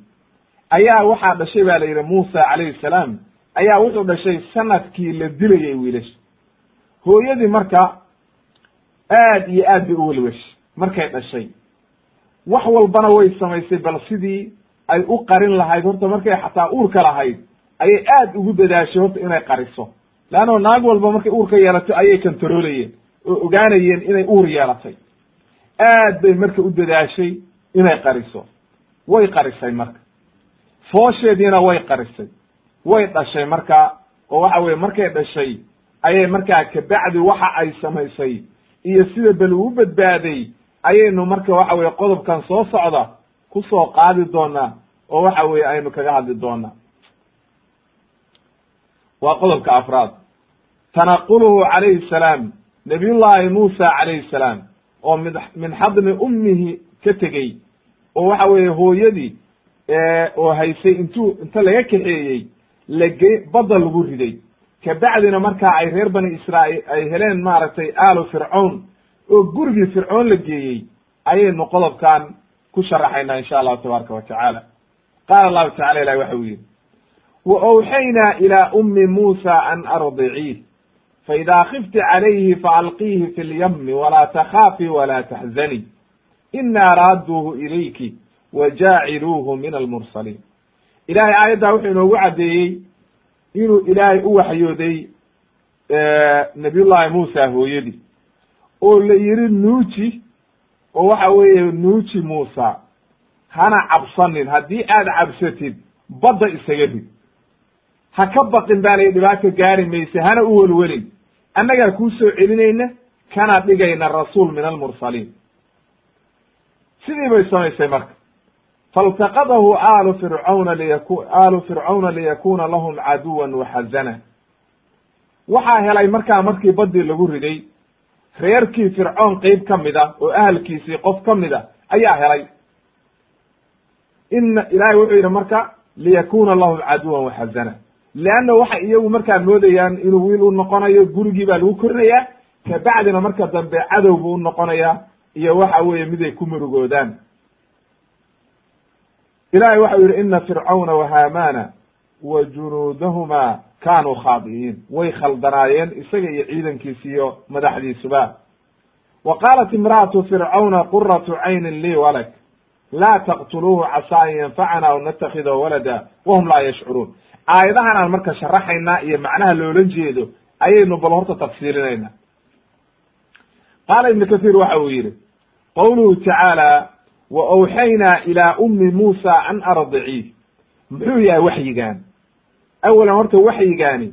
ayaa waxaa dhashay ba la yidhi muusa calayhi salaam ayaa wuxuu dhashay sannadkii la dilayey wiilasha. Hooyadii marka aad iyo aad bay u welweshay. Markay dhashay. Wax walbana way samaysay bal sidii ay u qarin lahayd horta markay xataa uurka lahayd ayay aad ugu dadaashay horta inay qariso. Leanno naag walba markay uurka yeelato ayay kantaroolayeen oo ogaanayeen inay uur yeelatay. Aad bay marka u dadaashay inay qariso. Way qarisay marka. Foosheediina way qarisay. Way dhashay marka oo waxa weye markay dhashay ayay markaa kabacdi waxa ay samaysay iyo sida bel uu badbaaday ayaynu marka waxa weye qodobkan soo socda ku soo qaadi doonaa oo waxa weye aynu kaga hadli doonaa. Waa qodobka afraad. Tanaquluhu calayhi salaam nabiyullaahi muusa calayhi salaam oo mid min xadni ummihi ka tegey oo waxa weeye hooyadii oo haysay intuu inta laga kaxeeyey lage badda lagu riday kabacdina markaa ay reer bani israa'iil ay heleen maaragtay aalu fircown oo gurigii fircoon la geeyey ayaynu qodobkan ku sharaxaynaa insha allahu tabaaraka wa tacaala. Qaala allahu tacala ilahi waxa uu yidhi wa awxaynaa ilaa ummi muusa an ardiciih faidaa khifti calayhi faalqiihi fi lyami walaa takhaafi walaa taxzani inaa raadduuhu ilayki wa jaaciluuhu min almursaliin. Ilahay aayaddaa wuxuu inoogu caddeeyey inuu ilaahay u waxyooday nabiyullahi muusa hooyadii. Oo la yidhi nuuji oo waxa weeye nuuji muusa hana cabsanin haddii aad cabsatid badda isaga rid. Ha ka baqin baa lay dhibaato gaari mayse hana u welwelin. Annagaa kuu soo celinayna kana dhigayna rasuul min almursaliin sidii bay samaysay marka faltaqadahu aalu fircawna liyaku aalu fircawna liyakuna lahum caduwan waxazana waxaa helay markaa markii baddii lagu riday reerkii fircoon qeyb ka mid a oo ahalkiisii qof ka a ayaa helay ina ilahay wuxuu yidhi marka liyakuna lahum caduwan waxazana leanna waxay iyagu markaa moodayaan inuu wiil u noqonayo gurigii baa lagu korinayaa kabacdina marka dambe cadow buu u noqonayaa iyo waxa weeye mid ay ku murugoodaan ilahay waxau yidhi ina fircawna wahaamana wa junuudahuma kaanuu khaadi'iin. Way khaldanaayeen isaga iyo ciidankiisi iyo madaxdiisuba. Wa qaalat imra'atu fircawna quratu caynin lii walak laa taqtuluuhu casaa an yanfacana aw natakhidahu walada wahum laa yashcuruun. Aayadahan aan marka sharaxaynaa iyo macnaha loola jeedo ayaynu bal horta tafsiirinayna qaala ibnu kathiir waxa uu yidhi qowluhu tacaala wa awxaynaa ilaa ummi muusa an ardiciih muxuu yahay waxyigaan? Awalan horta waxyigaani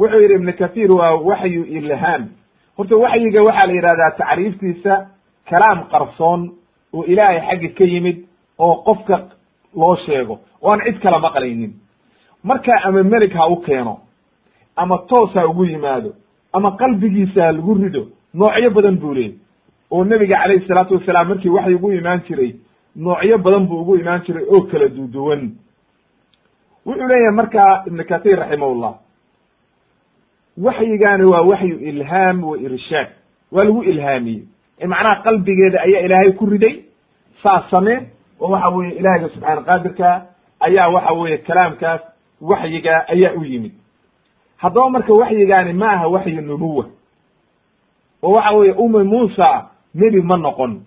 wuxuu yidhi ibnu kathiir waa waxyu ilhaam horta waxyiga waxaa la yidhahdaa tacriiftiisa kalaam qarsoon oo ilaahay xaggi ka yimid oo qofka loo sheego. Oo aan cid kala maqlaynin. Markaa ama melig ha u keeno ama toos ha ugu yimaado ama qalbigiisa ha lagu rido noocyo badan buu leeyay oo nebiga calayhi salaatu wasalaam markii waxay ugu imaan jiray noocyo badan buu ugu imaan jiray oo kala duduwan wuxuu leeyahay markaa ibnu kathir raximahullah waxyigaani waa waxyu ilhaam wa irshaad waa lagu ilhaamiyey. Macnaha qalbigeeda ayaa ilaahay ku riday saas samee oo waxa weeye ilaahiyga subxaana qaadirka ayaa waxa weeye kalaamkaas waxyiga ayaa u yimid. Haddaba marka waxyigaani ma aha waxyi nubuwa oo waxa weeye ummi muusa nebi ma noqon.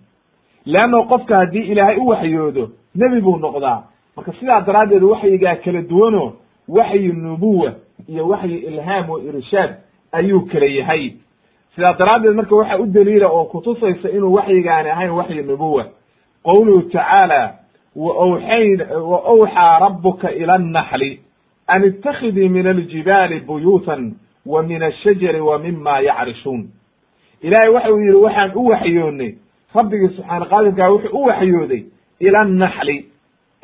Leanno qofka haddii ilaahay u waxyoodo nebi buu noqdaa. Marka sidaa daraaddeed waxyigaa kala duwano waxyi nubuwa iyo waxyi ilhaam wa irshaad ayuu kala yahay. Sidaa daraaddeed marka waxa u daliila oo kutusaysa inuu waxyigaani ahayn waxyi nubuwa qowluhu tacaala wa awxayn wa awxaa rabbuka ila annaxli an ittakhidii min aljibaali buyuutan wa min ashajari wa mima yacrishuun ilaahay waxa uu yidhi waxaan u waxyoonnay rabbigii subxaana qaadirkaa wuxuu u waxyooday ila annaxli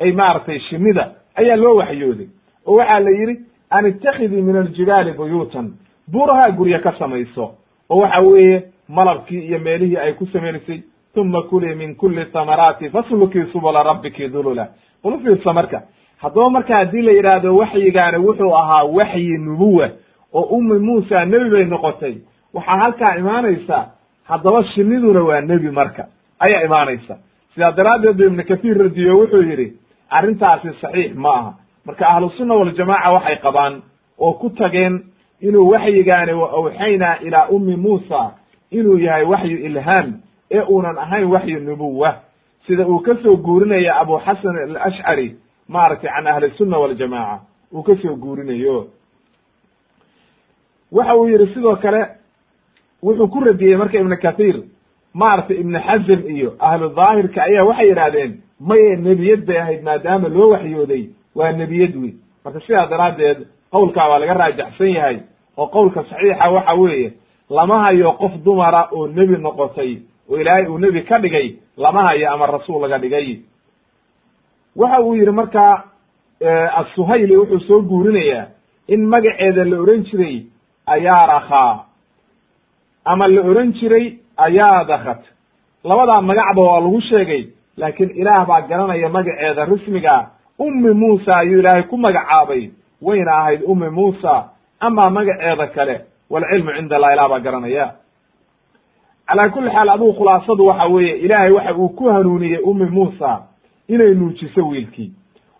ay maaragtay shinida ayaa loo waxyooday. Oo waxaa la yidhi an ittakhidii min aljibaali buyuutan. Buurahaa gurya ka samayso oo waxa weeye malabkii iyo meelihii ay ku samaynaysay uma kulii min kuli tamaraati faslukii subula rabbiki dulula bal ufiirsa marka. Haddaba marka haddii la yidhaahdo waxyigaani wuxuu ahaa waxyi nubuwa oo ummi muusa nebi bay noqotay waxaa halkaa imaanaysa haddaba shiniduna waa nebi marka ayaa imaanaysa. Sidaa daraaddeed bu ibnu kathiir radiyo wuxuu yidhi arrintaasi saxiix ma aha. Marka ahlusunna waljamaaca waxay qabaan oo ku tageen inuu waxyigaani wa awxaynaa ilaa ummi muusa inuu yahay waxyu ilhaam ee uunan ahayn waxyu nubuwa sida uu ka soo guurinaya abu xasan alashcari maaragtay can ahli sunna waljamaaca uu ka soo guurinayo. Waxa uu yihi sidoo kale wuxuu ku radiyey marka ibnu kathiir maaragtay ibnu xazm iyo ahlu daahirka ayaa waxay yidhahdeen maye nebiyad bay ahayd maadaama loo waxyooday waa nebiyad wey marka sidaa daraaddeed qowlkaa waa laga raajaxsan yahay oo qowlka saxiixa waxa weeye lama hayo qof dumara oo nebi noqotay oo ilaahay uu nebi ka dhigay lama hayo ama rasuul laga dhigay. Waxa uu yidhi markaa assuhayli wuxuu soo guurinayaa in magaceeda la ohan jiray ayarakha ama la ohan jiray ayaadakhat labadaa magacba waa lagu sheegay laakiin ilaah baa garanaya magaceeda rismiga ummi muusa ayuu ilaahay ku magacaabay. Wayna ahayd ummi muusa amaa magaceeda kale walcilmu cinda allah ilah baa garanaya. Calaa kulli xaal adugu khulaasadu waxa weeye ilaahay waxa uu ku hanuuniyey ummi muusa inay nuujiso wiilkii.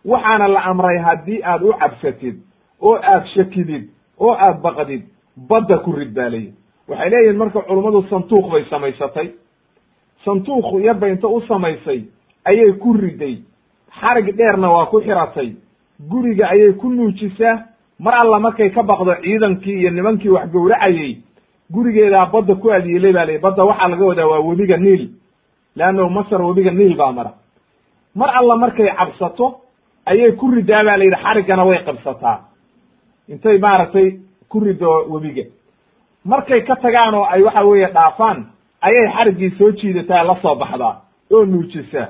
Waxaana la amray haddii aad u cabsatid oo aad shakidid oo aad baqdid badda ku rid baa leeyihi waxay leeyihiin marka culummadu santuuq bay samaysatay. Santuuq yarba inta u samaysay ayay ku riday. Xarig dheerna waa ku xiratay. Guriga ayay ku nuujisaa mar alla markay ka baqdo ciidankii iyo nimankii wax gowracayey gurigeedaa badda ku adyeelay baa ley badda waxaa laga wadaa waa webiga niil. Leannahu masar webiga niil baa mara. Mar alla markay cabsato ayay ku ridaa baa la yidhi xariggana way qabsataa. Intay maaragtay ku rido webiga markay ka tagaan oo ay waxa weeye dhaafaan ayay xariggii soo jiidataa la soo baxdaa oo nuujisaa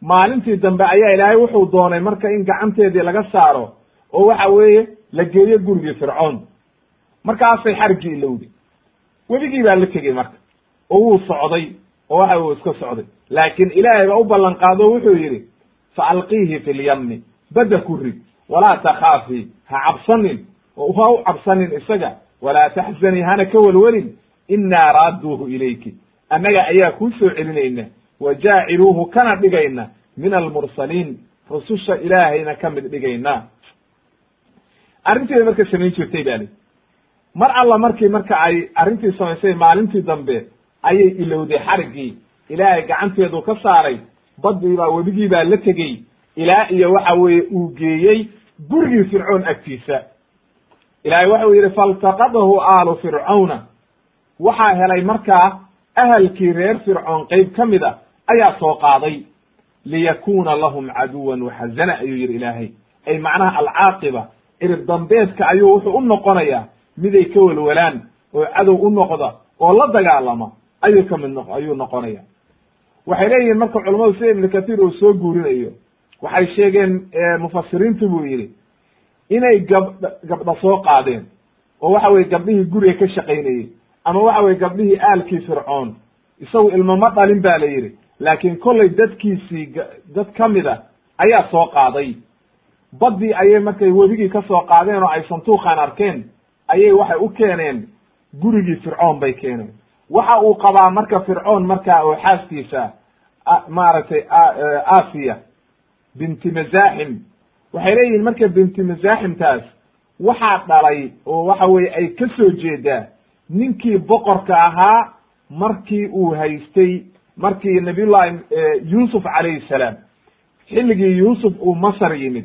maalintii dambe ayaa ilaahay wuxuu doonay marka in gacanteedii laga saaro oo waxa weeye la geeyo gurigii fircoon. Markaasay xariggii ilowday. Webigii baa la tegey marka oo wuu socday oo waxa uu iska socday. Laakiin ilaahay baa u ballan qaado wuxuu yidhi fa alqiihi fi lyammi badda ku rid walaa takhaafi ha cabsanin oo ha u cabsanin isaga walaa taxzanii hana ka welwelin innaa raadduuhu ilayki. Annaga ayaa kuu soo celinayna wa jaaciluuhu kana dhigayna min almursaliin rususha ilaahayna ka mid dhigayna arrintii marka samayn jirtay ba li mar alla markii marka ay arrintii samaysay maalintii dambe ayay ilowday xariggii ilaahay gacanteedu ka saaray badii baa webigii baa la tegey. Ilaa iyo waxa weeye uu geeyey gurigii fircoon agtiisa ilaahay waxa uu yidhi faltaqadahu aalu fircawna waxaa helay markaa ahalkii reer fircoon qeyb ka mid a ayaa soo qaaday. Liyakuna lahum caduwan waxazana ayuu yidhi ilaahay. Ay macnaha alcaaqiba cirib dambeedka ayuu wuxuu u noqonayaa miday ka welwalaan oo cadow u noqda oo la dagaalama ayuu ka mid ayuu noqonaya waxay leeyihiin marka culamadu sida ibnu kathiir uu soo guurinayo waxay sheegeen mufasiriintu buu yidhi inay gabdh gabdha soo qaadeen oo waxa weye gabdhihii guriga ka shaqaynayey ama waxa weye gabdhihii aalkii fircoon isagu ilmo ma dhalin ba la yidhi laakiin kollay dadkiisii dad ka mid a ayaa soo qaaday. Baddii ayay markay webigii ka soo qaadeen oo ay santuuqan arkeen ayay waxay u keeneen gurigii fircoon bay keeneen. Waxa uu qabaa marka fircoon markaa oo xaaskiisa maaragtay asiya binti mazaaxim waxay leeyihiin marka binti mazaaximtaas waxaa dhalay oo waxa weye ay ka soo jeedaa ninkii boqorka ahaa markii uu haystay markii nabiyullahi yuusuf calayhi salaam. Xilligii yuusuf uu masar yimid.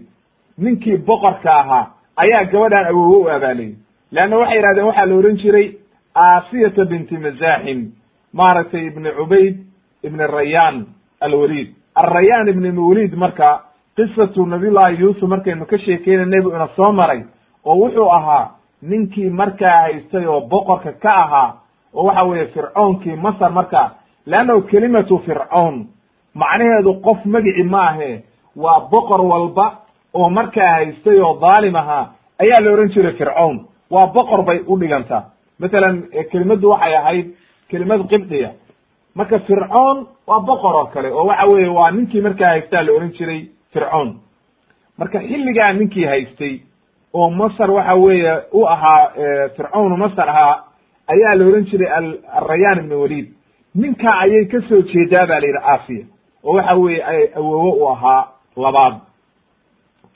Ninkii boqorka ahaa ayaa gabadhan awoowe u abaalayay leanna waxay yihahdeen waxaa la ohan jiray asiyata binti mazaaxim maaragtay ibni cubayd ibni rayaan alwaliid. Alrayaan ibni waliid marka qisatu nabiyullahi yuusuf markaynu ka sheekeyna nebigu ina soo maray oo wuxuu ahaa ninkii markaa haystay oo boqorka ka ahaa oo waxa weeye fircoonkii masar markaa leannahu kelimatu fircoon macnaheedu qof magici maahe waa boqor walba oo markaa haystay oo dhaalim ahaa ayaa la ohan jiray fircoon. Waa boqor bay u dhigantaa matalan kelimaddu waxay ahayd kelimad qibdiya marka fircoon waa boqor oo kale oo waxa weeye waa ninkii markaa haystaa la ohan jiray fircoon marka xilligaa ninkii haystay oo masar waxa weeye u ahaa fircoonu masar ahaa ayaa la ohan jiray alrayaan ibn walid. Ninkaa ayay ka soo jeedaa ba la yidhi asiya oo waxa weeye ay awoowo u ahaa labaad.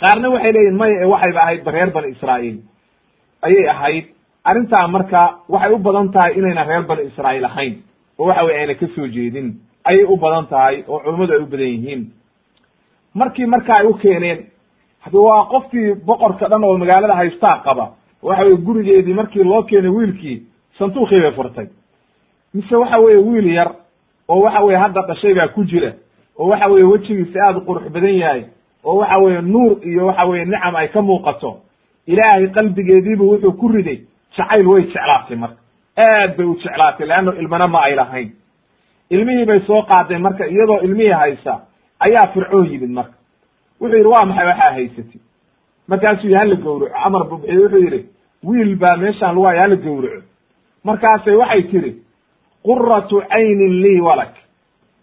Qaarna waxay leeyihiin maya waxayba ahayd reer bani israa'iil. Ayay ahayd. Arrintaa marka waxay u badan tahay inayna reer bani israa'iil ahayn oo waxa weye ayna ka soo jeedin. Ayay u badan tahay oo culummadu ay u badan yihiin markii marka ay u keeneen hadi waa qofkii boqorka dhan oo magaalada haystaa qaba waxa weye gurigeedii markii loo keenay wiilkii santuuqii bay furtay. Mise waxa weye wiil yar oo waxa weye hadda dhashay baa ku jira oo waxa weye wejigiisa aada u qurux badan yahay oo waxa weye nuur iyo waxa weye nicam ay ka muuqato ilaahay qalbigeediibu wuxuu ku riday jacayl way jeclaatay marka. Aad bay u jeclaatay leanno ilmana ma ay lahayn. Ilmihii bay soo qaaday marka iyadoo ilmihii haysa ayaa fircoon yimid marka. Wuxuu yidhi waa maxay waxaa haysatid markaasuu yidhi hala gowraco. Amar bu bixiye wuxuu yidhi wiil baa meeshaan lagu haya hala gowraco. Markaasay waxay tiri quratu caynin lii walak.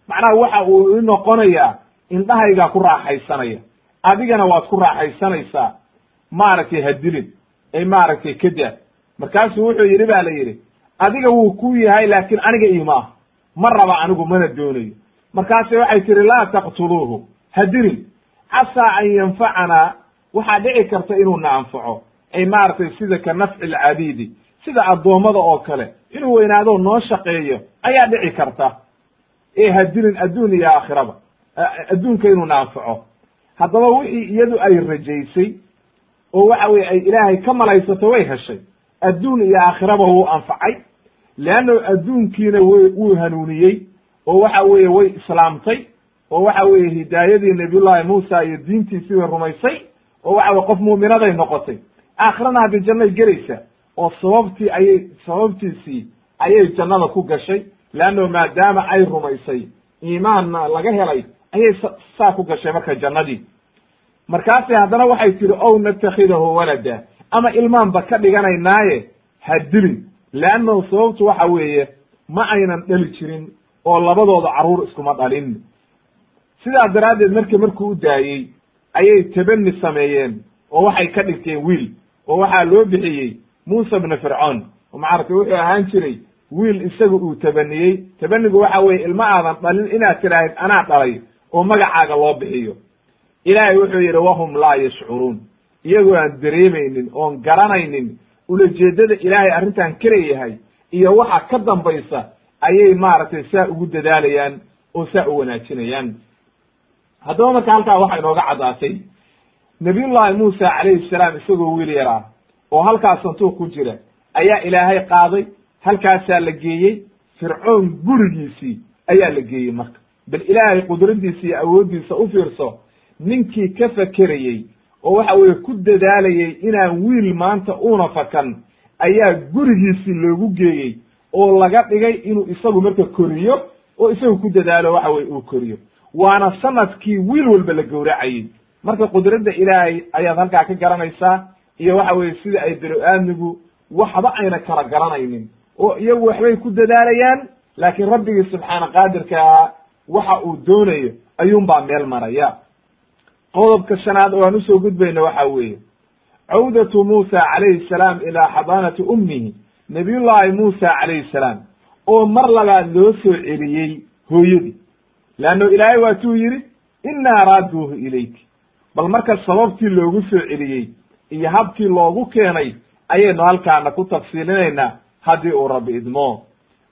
Macnaha waxa uu i noqonayaa indhahaygaa ku raaxaysanaya. Adigana waad ku raaxaysanaysaa maaragtay hadilin ay maaragtay kada markaasuu wuxuu yidhi ba la yidhi adiga wuu ku yahay laakiin aniga imaah ma raba anigu mana doonayo markaase waxay tihi laa taqtuluuhu. Hadilin casaa an yanfacanaa waxaa dhici karta inuu na anfaco. Ay maaragtay sida ka nafci lcabiidi sida addoommada oo kale. Inuu weynaado noo shaqeeyo ayaa dhici karta. Ee hadilin adduun iyo aakhiraba. Adduunka inuu na anfaco. Haddaba wixii iyadu ay rajaysay oo waxa weye ay ilaahay ka malaysato way heshay. Adduun iyo aakhiraba wuu anfacay leanno adduunkiina w wuu hanuuniyey oo waxa weeye way islaamtay oo waxa weeye hidaayadii nabiyullahi muusa iyo diintiisii way rumaysay oo waxa weye qof muuminaday noqotay. Aakhirana haddi jannay gelaysaa oo sababtii ayay sababtiisii ayay jannada ku gashay leanno maadaama ay rumaysay iimaanna laga helay ayay saa ku gashay marka jannadii. Markaasi haddana waxay tihi ow natakhidahu walada ama ilmaanba ka dhiganaynaaye ha dilin leannahu sababtu waxa weeye ma aynan dhali jirin oo labadooda carruur iskuma dhalin. Sidaa daraaddeed marka markuu u daayey ayay tabani sameeyeen oo waxay ka dhigteen wiil oo waxaa loo bixiyey muusa bna fircoon. Oo macaragtay wuxuu ahaan jiray wiil isaga uu tabaniyey tabanigu waxa weeye ilma aadan dhalin inaad tidhaahid anaa dhalay oo magacaaga loo bixiyo. Ilaahay wuxuu yidhi wahum laa yashcuruun. Iyagoo aan dareemaynin oon garanaynin ulajeedada ilaahay arrintan kaleyahay iyo waxa ka dambaysa ayay maaragtay saa ugu dadaalayaan oo saa u wanaajinayaan. Haddaba marka halkaa waxaa inooga caddaatay nabiyullahi muusa calayhi salaam isagoo wiil yar ah oo halkaas santuuq ku jira ayaa ilaahay qaaday halkaasaa la geeyey fircoon gurigiisii ayaa la geeyey marka. Bal ilaahay qudradiisa iyo awooddiisa u fiirso ninkii ka fakerayey oo waxa weeye ku dadaalayay inaan wiil maanta uuna fakan ayaa gurigiisii loogu geeyey oo laga dhigay inuu isagu marka koriyo oo isagu ku dadaalo waxa weye uu koriyo. Waana sannadkii wiil walba la gowracayey. Marka qudradda ilaahay ayaad halkaa ka garanaysaa iyo waxa weye sida ay belo-aadmigu waxba ayna kala garanaynin oo iyagu waxbay ku dadaalayaan laakiin rabbigii subxaana qaadirka ahaa waxa uu doonayo ayuunbaa meel maraya. Qodobka shanaad oo aan u soo gudbayno waxa weeye cawdatu muusa calayhi salaam ilaa xadaanati ummihi nabiyullaahi muusa calayhi salaam oo mar labaad loo soo celiyey hooyadii. Leanno ilaahay waatuu yidhi innaa raaduuhu ilayki bal marka sababtii loogu soo celiyey iyo habkii loogu keenay ayaynu halkaana ku tafsiilinaynaa haddii uu rabbi idmo.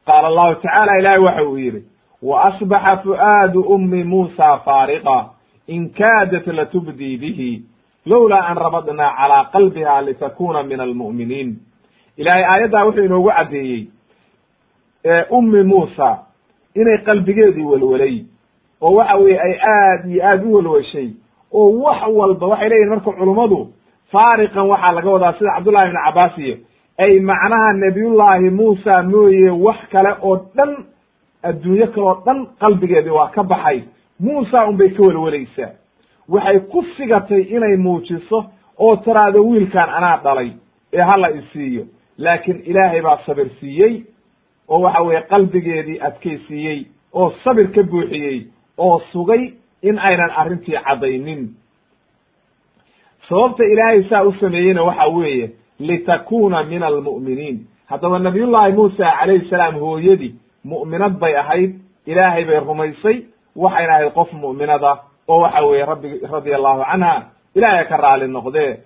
Qaala allahu tacaala ilaahay waxa uu yidhi wa asbaxa fu'aadu ummi muusa faariqa in kaadat latubdii bihi lowlaa an rabadnaa calaa qalbiha litakuna min almu'miniin ilaahay aayaddaa wuxuu inoogu caddeeyey ummi muusa inay qalbigeedii welwelay oo waxa weeye ay aad iyo aad u welweshay oo wax walba waxay leeyihiin marka culummadu faariqan waxaa laga wadaa sida cabdullahi ibn cabbaas iyo ay macnaha nabiyullaahi muusa mooye wax kale oo dhan adduunyo kale oo dhan qalbigeedii waa ka baxay. Muusa unbay ka welwelaysaa waxay ku sigatay inay muujiso oo tiraahdo wiilkan anaa dhalay ee hala isiiyo laakiin ilaahay baa sabir siiyey oo waxa weeye qalbigeedii adkaysiiyey oo sabir ka buuxiyey oo sugay in aynan arrintii caddaynin. Sababta ilaahay saa u sameeyeyna waxa weeye litakuna min almu'miniin. Haddaba nabiyullaahi muusa calayhi salaam hooyadii mu'minad bay ahayd ilaahay bay rumaysay waxayna ahayd qof mu'minada oo waxa weeye rabbi radia allahu canha ilaahay ka raali noqdee.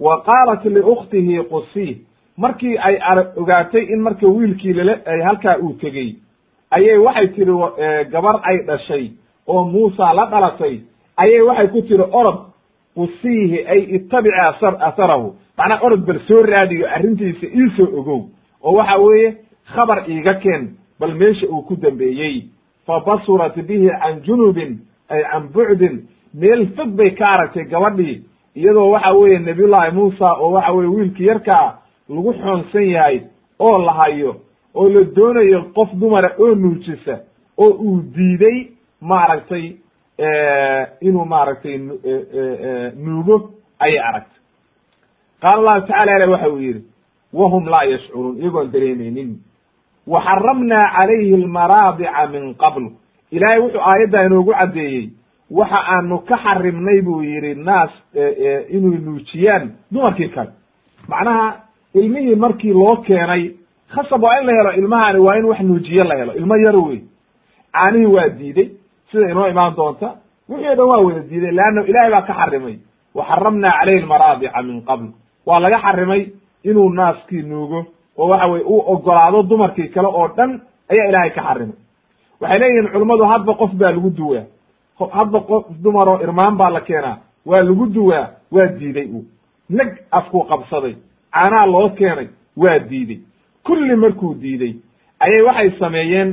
Wa qaalat liukhtihi qusi markii ay ogaatay in marka wiilkii lala ay halkaa uu tegey ayay waxay tihi gabar ay dhashay oo muusa la dhalatay. Ayay waxay ku tihi orod qusiihi ay ittabici asar asarahu macnaa orod bal soo raadiyo arrintiisa iisoo ogow. Oo waxa weeye khabar iiga keen bal meesha uu ku dambeeyey. Fa basurat bihi can junubin ay can bucdin meel fog bay ka aragtay gabadhii iyadoo waxa weeye nabiyullaahi muusa oo waxa weye wiilkii yarkaa lagu xoonsan yahay oo la hayo oo la doonayo qof dumara oo nuujisa oo uu diiday maaragtay inuu maaragtay nuugo ayay aragtay. Qaala allahu tacala ale waxa uu yidhi wahum laa yashcuruun iyagoon dareemeynin wa xaramnaa calayhi almaraadica min qabl. Ilaahay wuxuu aayaddaa inoogu caddeeyey waxa aanu ka xarimnay buu yidhi naas inuu nuujiyaan dumarkii kale. Macnaha ilmihii markii loo keenay khasab waa in la helo ilmahani waa in wax nuujiye la helo. Ilmo yaro wey caanihii waa diiday. Sida inoo imaan doonta. Wixii o dhan waa wada diiday leanna ilahay baa ka xarimay. Wa xaramnaa calayhi almaraadica min qabl. Waa laga xarimay inuu naaskii nuugo. Oo waxa weye uu ogolaado dumarkii kale oo dhan ayaa ilaahay ka xarimay. Waxay leeyihiin culummadu hadba qof baa lagu duwaa. Hadba qof dumaroo irmaan baa la keenaa. Waa lagu duwaa waa diiday uu. Neg afkuu qabsaday caanaha loo keenay waa diiday. Kulli markuu diiday ayay waxay sameeyeen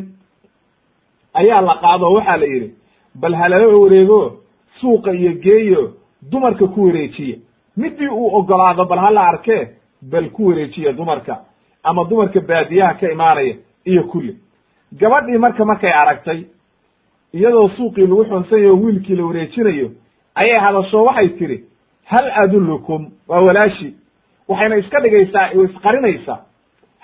ayaa la qaado oo waxaa la yidhi bal halala wareego suuqa iyo geeyo dumarka ku wareejiya. Midii uu ogolaado bal hala arkee bal ku wareejiya dumarka ama dumarka baadiyaha ka imaanaya iyo kulli. Gabadhii marka markay aragtay iyadoo suuqii lagu xunsanyayo wiilkii la wareejinayo ayay hadasho waxay tidhi hal adullukum waa walaashi waxayna iska dhigaysaa isqarinaysaa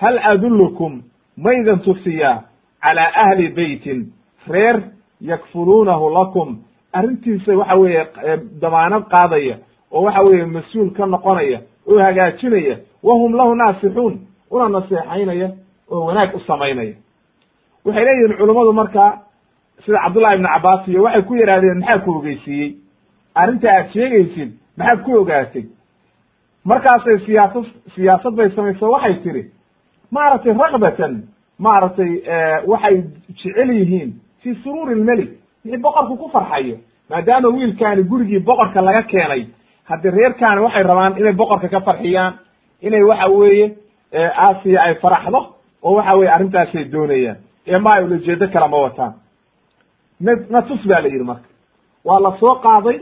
hal adullukum maydan tusiyaa calaa ahli beytin reer yakfuluunahu lakum. Arrintiisa waxa weeye damaanad qaadaya oo waxa weeye mas'uul ka noqonaya oo hagaajinaya wahum lahu naasixuun una naseexaynaya oo wanaag u samaynaya. Waxay leeyihiin culummadu marka sida cabdullahi ibnu cabbaas iyo waxay ku yidhahdeen maxaa ku ogeysiiyey? Arrinta aad sheegaysid maxaad ku ogaatay markaasay siyaasad siyaasad bay samayso waxay tidhi maaragtay rakbatan maaragtay waxay jecel yihiin fii suruuri lmelik wixii boqorku ku farxayo maadaama wiilkaani gurigii boqorka laga keenay. Haddii reerkaani waxay rabaan inay boqorka ka farxiyaan inay waxa weeye aasiya ay faraxdo oo waxa weye arrintaasay doonayaan. Ee ma ay ulajeedo kala ma wataan. Na natus baa la yidhi marka. Waa la soo qaaday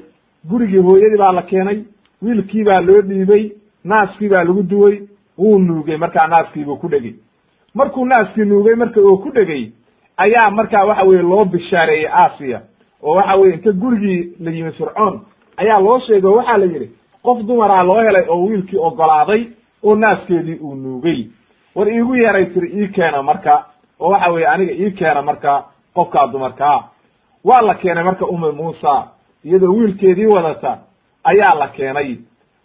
gurigii hooyadii baa la keenay wiilkii baa loo dhiibay naaskii baa lagu duway wuu nuugay markaa naaskiibuu ku dhegey markuu naaskii nuugay marka oo ku dhegey ayaa markaa waxa weye loo bishaareeyey aasiya oo waxa weye inta gurigii la yimi fircoon ayaa loo sheegay oo waxaa la yidhi qof dumaraa loo helay oo wiilkii ogolaaday oo naaskeedii uu nuugay. War iigu yeeray tiri ii keena marka oo waxa weye aniga ii keena marka qofkaa dumarkaa waa la keenay marka umme muusa iyadoo wiilkeedii wadata ayaa la keenay.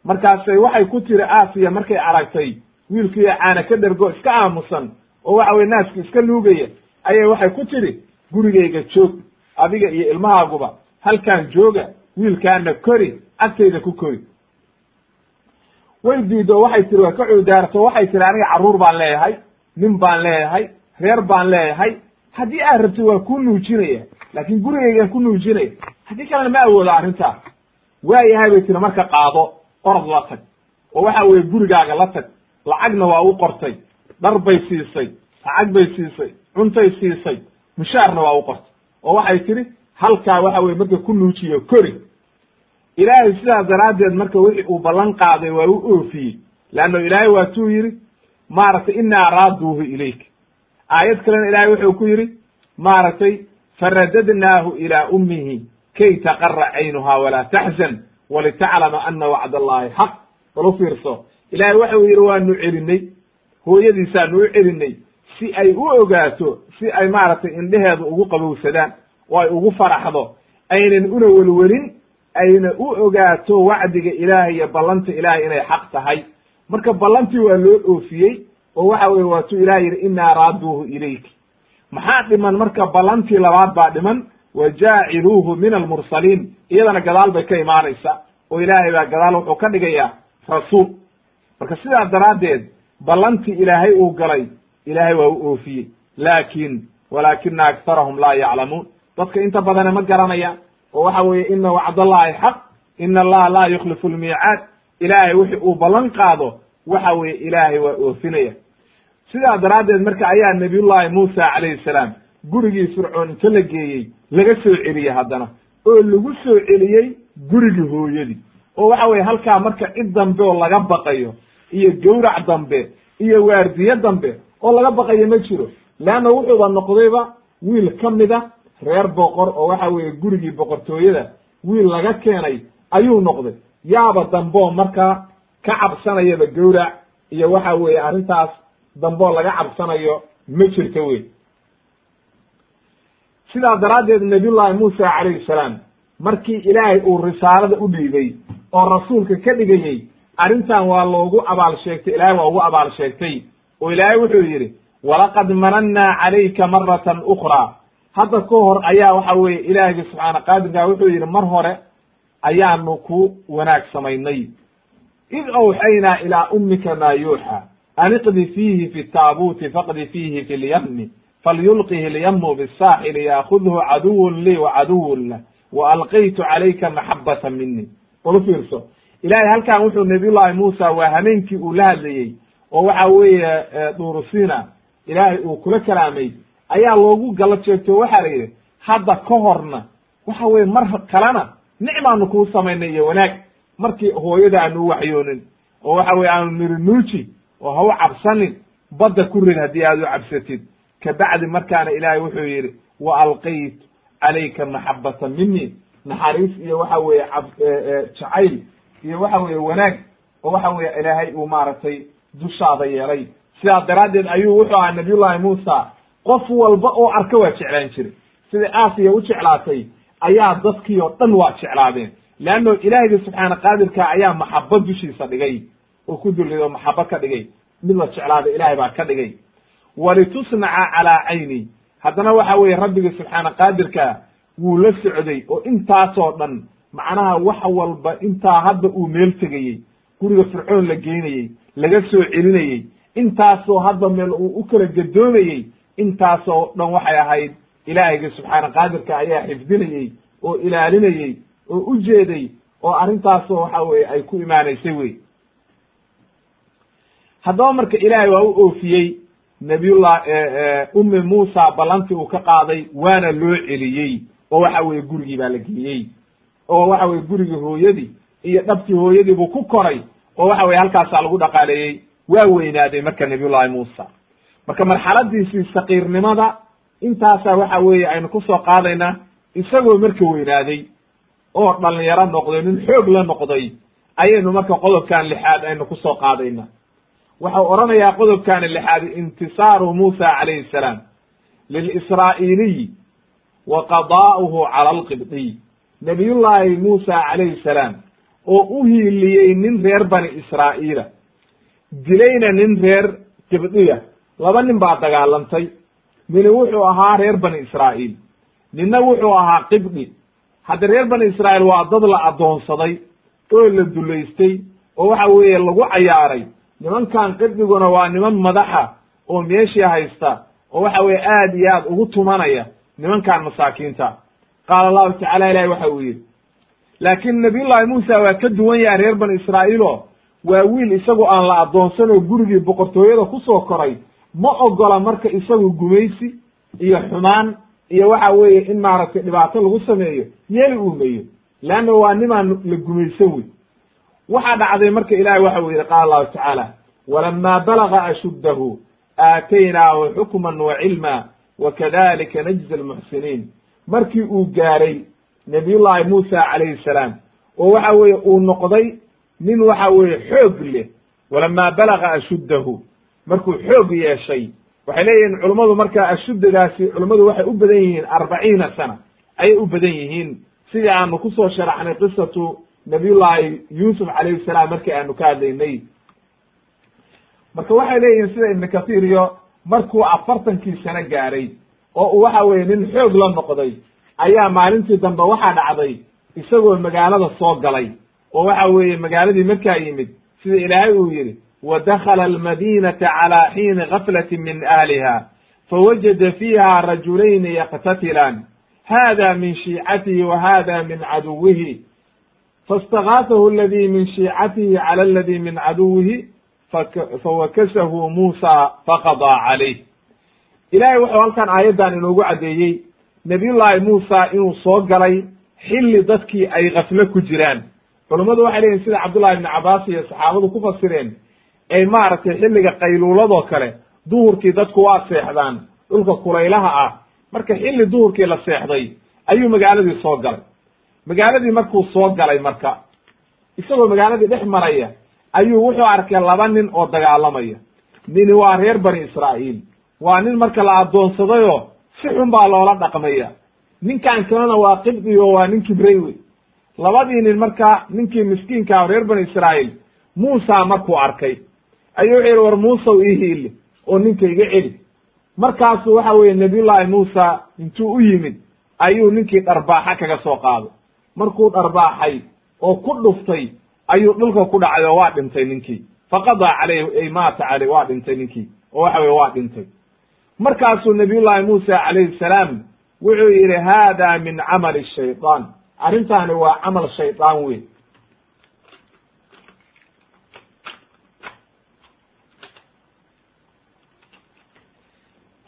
Markaasay waxay ku tiri aasiya markay aragtay wiilkii caana ka dhergo iska aamusan oo waxa weye naaski iska nuugaya ayay waxay ku tiri gurigayga joog adiga iyo ilmahaaguba halkaan jooga wiilkaana kori agtayda ku kori. Way diido waxay tiri waa ka cuudaarto waxay tiri aniga carruur baan leeyahay nin baan leeyahay reer baan leeyahay haddii aad rabtid waa kuu nuujinaya laakin gurigaygaan ku nuujinaya haddii kalena ma awoodo arrintaas waayahay bay tiri marka qaado orod la tag. Oo waxa weye gurigaaga la tag. Lacagna waa u qortay. Dhar bay siisay. Lacag bay siisay. Cuntay siisay. Mushaarna waa u qortay. Oo waxay tidhi halkaa waxa weye marka ku nuujiyo kori. Ilaahay sidaas daraaddeed marka wixii uu ballan qaaday waa u oofiyey. Leanno ilaahay waa tuu yidhi maaragtay inaa raaduuhu ilayk aayad kalena ilaahay wuxuu ku yidhi maaragtay faradadnaahu ilaa ummihi kay taqara caynuha walaa taxzan walitaclama ana wacd allahi xaq bal u fiirso ilaahay waxau yidhi waanu celinay hooyadiisaanu u celinay si ay u ogaato si ay maaragtay indheheedu ugu qabowsadaan oo ay ugu faraxdo aynan una welwelin ayna u ogaato wacdiga ilaahay iyo ballanta ilaahay inay xaq tahay marka ballantii waa loo oofiyey oo waxa weye waatuu ilahay yidhi inaa raaduuhu ilayk maxaa dhiman marka ballantii labaad baa dhiman wa jaaciluuhu min almursaliin. Iyadana gadaal bay ka imaanaysa oo ilaahay baa gadaal wuxuu ka dhigayaa rasuul. Marka sidaa daraaddeed ballantii ilaahay uu galay ilaahay waa u oofiyey. Laakin walaakina aktarahum laa yaclamuun. Dadka inta badane ma garanayaan oo waxa weeye ina wacdallahi xaq ina allaha laa yukhlifu lmiicaad ilaahay wixi uu ballan qaado waxa weeye ilaahay waa oofinaya. Sidaa daraaddeed marka ayaa nabiyullahi muusa calayhi salaam gurigii fircoon inta la geeyey laga soo celiyey haddana oo lagu soo celiyey gurigii hooyadii. Oo waxa weye halkaa marka cid dambe oo laga baqayo iyo gawrac dambe iyo waardiye dambe oo laga baqayo ma jiro. Leanna wuxuuba noqdayba wiil ka mida reer boqor oo waxa weeye gurigii boqortooyada wiil laga keenay ayuu noqday. Yaaba damboo markaa ka cabsanayaba gawrac iyo waxa weeye arrintaas damboo laga cabsanayo ma jirto wey sidaa daraaddeed nabiyullahi muusa calayhi salaam markii ilaahay uu risaalada u dhiibay oo rasuulka ka dhigayey arrintan waa loogu abaal sheegtay ilahay waa ugu abaal sheegtay. Oo ilaahay wuxuu yidhi walaqad manannaa calayka maratan ukhraa hadda ka hor ayaa waxa weeye ilaahiyga subxaana qaadirka wuxuu yidhi mar hore ayaanu ku wanaag samaynay. Id awxaynaa ilaa ummika maa yuuxa. An iqdi fiihi fi taabuuti faqdi fiihi fi lyamni falyulqihi lyamu bisaaxili yaakudhu caduwun lii wa caduwun lah wa alqaytu calayka maxabata mini bal u fiirso ilahay halkan wuxuu nabiyullahi muusa waa hameenkii uu la hadlayey oo waxa weeye durusina ilaahay uu kula kalaamay ayaa loogu gala jeegto waxaa la yidhi hadda ka horna waxa weye mar kalena nicmaanu kuu samaynay iyo wanaag markii hooyada aanu u waxyoonin oo waxa weye aanu niri nuuji oo ha u cabsanin badda ku rid haddii aad u cabsatid kabacdi markaana ilaahay wuxuu yidhi wa alqaytu calayka maxabata mini naxariis iyo waxa weeye cab jacayl iyo waxa weeye wanaag oo waxa weeye ilaahay uu maaragtay dushaada yeelay. Sidaa daraaddeed ayuu wuxuu ahaa nabiyullahi muusa qof walba oo arka waa jeclaan jiray. Sida aasiya u jeclaatay ayaa dadkii oo dhan waa jeclaadeen. Leanno ilaahiyga subxaana qaadirka ayaa maxabo dushiisa dhigay oo ku dulido maxabo ka dhigay. Mid la jeclaada ilaahay baa ka dhigay walitusnaca calaa cayni. Haddana waxa weeye rabbiga subxaana qaadirka wuu la socday oo intaasoo dhan macnaha wax walba intaa hadda uu meel tegayey guriga fircoon la geynayey laga soo celinayey intaasoo hadda meel uu u kala gadoomayey intaasoo dhan waxay ahayd ilaahayga subxaana qaadirka ayaa xifdinayey oo ilaalinayey oo u jeeday oo arrintaasoo waxa weye ay ku imaanaysay wey haddaba marka ilaahay waa u oofiyey nabiyullah ummi muusa ballantii uu ka qaaday waana loo celiyey oo waxa weye gurigii baa la geliyey. Oo waxa weye gurigii hooyadii iyo dhabtii hooyadii buu ku koray oo waxa weye halkaasaa lagu dhaqaaleeyey waa weynaaday marka nabiyullahi muusa marka marxaladiisii sakiirnimada intaasaa waxa weeye aynu ku soo qaadayna isagoo marka weynaaday oo dhalinyaro noqday nin xoog la noqday ayaynu marka qodobkan lixaad aynu ku soo qaadayna waxau odhanayaa qodobkani lixaad intisaaru muusa calayhi salaam. Lilisraa'iiliyi wa qadaa'uhu cala alqibdiy nabiyullaahi muusa calayhi salaam oo u hiiliyey nin reer bani israa'iila. Dilayna nin reer qibdiya laba nin baa dagaalantay. Nini wuxuu ahaa reer bani israa'iil. Ninna wuxuu ahaa qibdi hadda reer bani israa'iil waa dad la addoonsaday oo la dulaystay oo waxa weeye lagu cayaaray nimankan qibdiguna waa niman madaxa oo meeshii haysta oo waxa weye aad iyo aad ugu tumanaya nimankan masaakiinta. Qaala allahu tacala ilahi waxa uu yidhi laakiin nabiyullahi muusa waa ka duwan yahay reer bani israa'iil oo waa wiil isagu aan la addoonsan oo gurigii boqortooyada ku soo koray. Ma ogola marka isagu gumaysi iyo xumaan iyo waxa weeye in maaragtay dhibaato lagu sameeyo yeeli uumeyo leanna waa nimaan la gumaysan wey waxaa dhacday marka ilahi waxa uu yidhi qaala allahu tacaala walama balaga ashuddahu aataynaahu xukman wa cilma wa kadalika najzi almuxsiniin. Markii uu gaaray nabiyullahi muusa calayhi salaam oo waxa weeye uu noqday nin waxa weeye xoog leh walama balaga ashuddahu. Markuu xoog yeeshay waxay leeyihiin culummadu marka ashuddadaasi culummadu waxay u badan yihiin arbaciina sana ayay u badan yihiin. Sidii aanu ku soo sharaxnay qisatu nabiyullahi yuusuf calayhi salaam markii aanu ka hadlaynay. Marka waxay leeyihiin sida ibnu kathiir iyo markuu afartankii sano gaaray oo uu waxa weye nin xoog la noqday ayaa maalintii dambe waxaa dhacday isagoo magaalada soo galay. Oo waxa weeye magaaladii markaa yimid sida ilaahay uu yidhi wa dakhala almadinata calaa xiini gaflati min ahliha fawajada fiiha rajulayni yaqtatilaan hada min shiicatihi wa hada min caduwihi faاstagaathahu aladi min shiicatihi cala aladi min caduwihi fawakasahu muusa faqadaa calayh ilahay wuxuu halkan aayaddan inoogu caddeeyey nabiyullaahi muusa inuu soo galay xilli dadkii ay kaflo ku jiraan culummadu waxay leeyihiin sida cabdullahi ibni cabaas iyo saxaabadu ku fasireen ay maaragtay xilliga qayluuladoo kale duhurkii dadku waa seexdaan dhulka kulaylaha ah marka xilli duhurkii la seexday ayuu magaaladii soo galay magaaladii markuu soo galay marka isagoo magaaladii dhex maraya ayuu wuxuu arkay laba nin oo dagaalamaya. Nini waa reer bani israa'iil. Waa nin marka la addoonsadayoo si xun baa loola dhaqmaya. Ninkan kalena waa qibdi oo waa nin kibray wey labadii nin marka ninkii miskiinkaa reer bani israa'iil muusa markuu arkay. Ayuu wuxuu yihi war muusaw ii hiili oo ninka iga celi. Markaasu waxa weeye nabiyullaahi muusa intuu u yimid ayuu ninkii dharbaaxa kaga soo qaaday markuu dharbaaxay oo ku dhuftay ayuu dhulka ku dhacay oo waa dhintay ninkii. Faqadaa caleyh ay maata caleyh waa dhintay ninkii. Oo waxa weye waa dhintay. Markaasuu nabiyullaahi muusa calayhi salaam wuxuu yidhi haada min camali shayطaan arrintaani waa camal shaydaan wey